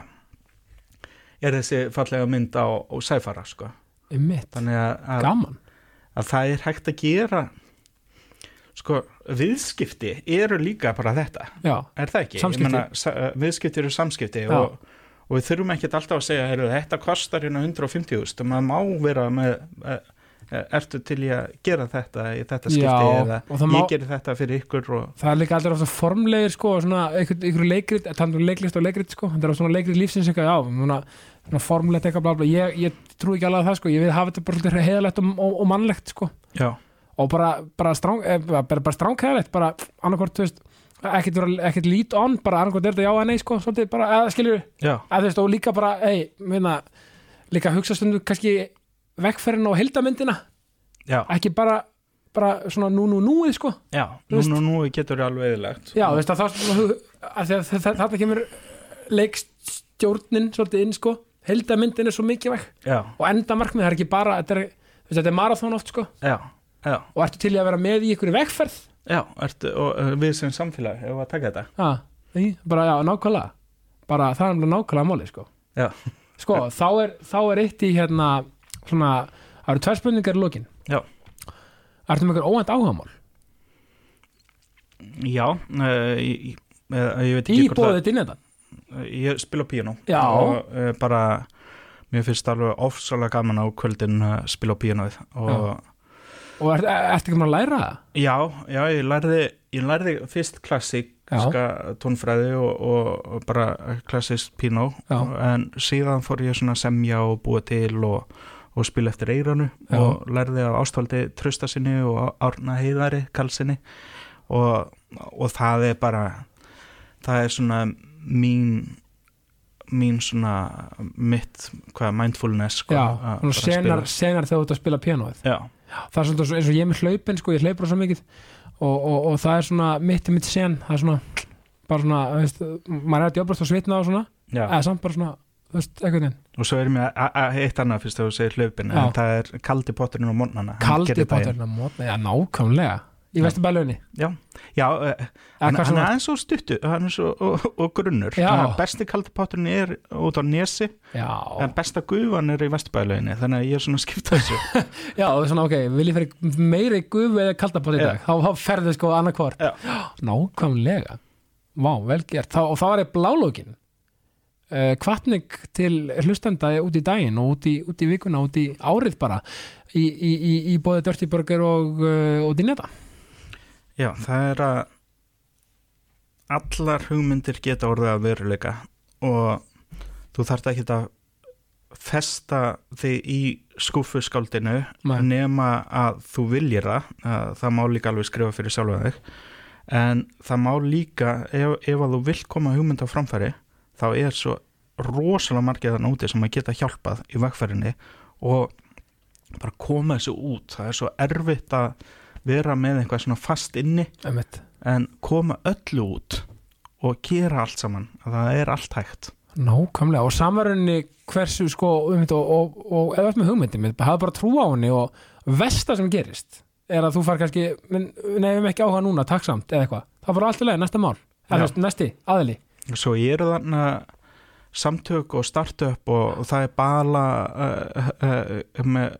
er þessi fallega mynd á, á sæfara sko. Þannig að, að, að það er hægt að gera sko, viðskipti eru líka bara þetta. Já, er það ekki? Meina, viðskipti eru samskipti og, og við þurfum ekkert alltaf að segja þetta kostar hérna 150.000 og maður má vera með ertu til í að gera þetta í þetta skipti Já, eða má- ég gerir þetta fyrir ykkur og það er líka allir ofta formlegir sko, svona, einhver, einhver leikrit, það er leiklist og leikrit sko, það er svona leikrit lífsins eitthvað, já, svona, svona formlegt eitthvað bla bla, ég, ég trú ekki alveg að það sko, ég vil hafa þetta bara svolítið heiðalegt og, og, og mannlegt sko, já, og bara, bara stráng, eh, bara, bara strángheðalegt, bara annarkvort, þú veist, ekkert, lít on, bara annarkvort er þetta já eða nei sko, svolítið bara, eða skilju, eða þú veist, og líka bara, hei, minna, líka hugsa stundu kannski vekkferðin og heldamyndina, já, ekki bara, bara svona nú nú núið sko, já nú, nú, nú getur alveg eðilegt Já, þú veist að það þarna kemur leikstjórnin svolítið inn sko. Heldamyndin er svo mikilvæg. Já, og enda markmið, það er ekki bara þetta er, þetta er marathón oft sko. Já, já, og ertu til að vera með í ykkur vegferð? Já ertu, og uh, við sem samfélag hefur að taka þetta. Já, bara já, nákvæmlega. Bara það er nákvæmlega máli sko. Já, Sko, þá er, þá er eitt í hérna svona, það eru tvær spurningar í lokin já, Ertu með ykkur óvænt áhugamál? já uh, ég, ég, ég veit Í ekki hvort bóðið til þetta? að ég spila píanó Já. og uh, bara mér finnst alveg ofsalega gaman á kvöldin að spila á píanóið og Og er, ertu ekki maður að læra það? Já, já, ég lærði, ég lærði fyrst klassíska tónfræði og, og, bara klassísk pínó Já. en síðan fór ég svona semja og búa til og, og spila eftir eiranu Já. og lærði af ástvaldi Trausta sinni og Árna Heiðari Karlsinni og, og það er bara það er svona mín mín svona mitt hvað mindfulness sko, Já, að senar, senar þegar þú ert að spila píanóið. Já, það er svona eins og ég er með hlaupin sko, ég hlaupur svo mikið. Og, og, og það er svona mitt mitt sen það er svona, bara svona veist, maður er að djóbrast og svitna og svona. Já. Eða samt bara svona, þú veist, eitthvað veginn. Og svo er a- a- eitt annað fyrst þegar þú segir hlaupin Já. en það er kaldi potturinn og mótnana kaldi báturinn að mótna, já, nákvæmlega. Í Já. vestu bælunni já, já uh, hann, hann er aðeins svo stuttu hann er svo og, og grunnur. Að besti kaldi potturinn er út á nesi. Já, en besta gufan er í vesturbæluginni þannig að ég er svona að skipta þessu. Já, og svona, ok vil ég fyrir meiri gufu eða kalda bát í dag? Þá, þá ferðu sko Já. nákvæmlega, vá, vel gert. Þá, og það var ég blálókin uh, kvartning til hlustenda út í daginn og út í, út í vikuna út í árið bara í, í, í, í bóði Dirty Burger og, og Dineta já, það er að allar hugmyndir geta orðið að veruleika og þú þarft ekki að festa þig í skúfuskáldinu nema að þú viljir það. Að það má líka alveg skrifa fyrir sjálfa þig. En það má líka ef, ef að þú vilt koma hugmynd á framfæri þá er svo rosalega margið þann úti sem að geta hjálpað í vegfærinni og bara koma þessu út. Það er svo erfitt að vera með eitthvað svona fast inni Einmitt. en koma öllu út og gera allt saman það er allt hægt. Nákvæmlega, og samverðinni hversu sko, um og, og, og eða með hugmyndin, hafa bara trú á henni og versta sem gerist er að þú far kannski, "Men- nei, við erum ekki áhuga núna takksamt eða eitthvað, það var alltaf leið, næsta mál. Næsti, aðili svo eru þarna samtök og startup og, það er bala uh, uh, með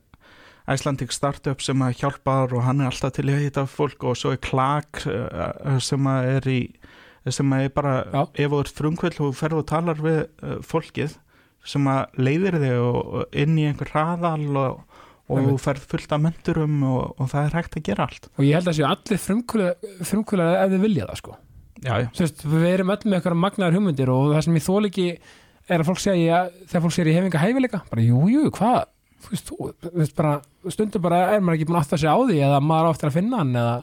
Icelandic startup sem að hjálpar og hann er alltaf til að hitta fólk og svo er uh, sem að er í sem að er bara, Já. ef þú ert frumkvöld og þú ferð og talar við fólkið sem að leiðir þig og, inn í einhver hraðal og, og þú ferð fullt af menturum og, og það er hægt að gera allt. Og ég held að séu allir frumkvölar ef þið vilja það sko Já, já, veist, við erum öll með eitthvað magnaðar hugmyndir og það sem ég þól ekki er að fólk segja, þegar fólk segir ég hef enga hæfileika bara jú, jú, hvað? Veist bara, stundum bara er maður ekki búin að átta sig á því eða maður áttur að finna hann eða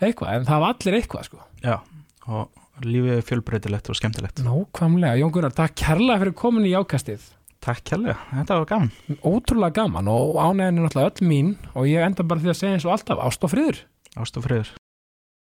eitthvað, en það var allir eitthvað sko. já og lífið er fjölbreytilegt og skemmtilegt. Nákvæmlega, Jón Gunnar, takk kærlega fyrir komin í ákastið Takk kjærlega, þetta var gaman. Ótrúlega gaman og ánægðin er náttúrulega öll mín og ég enda bara því að segja eins og alltaf ást og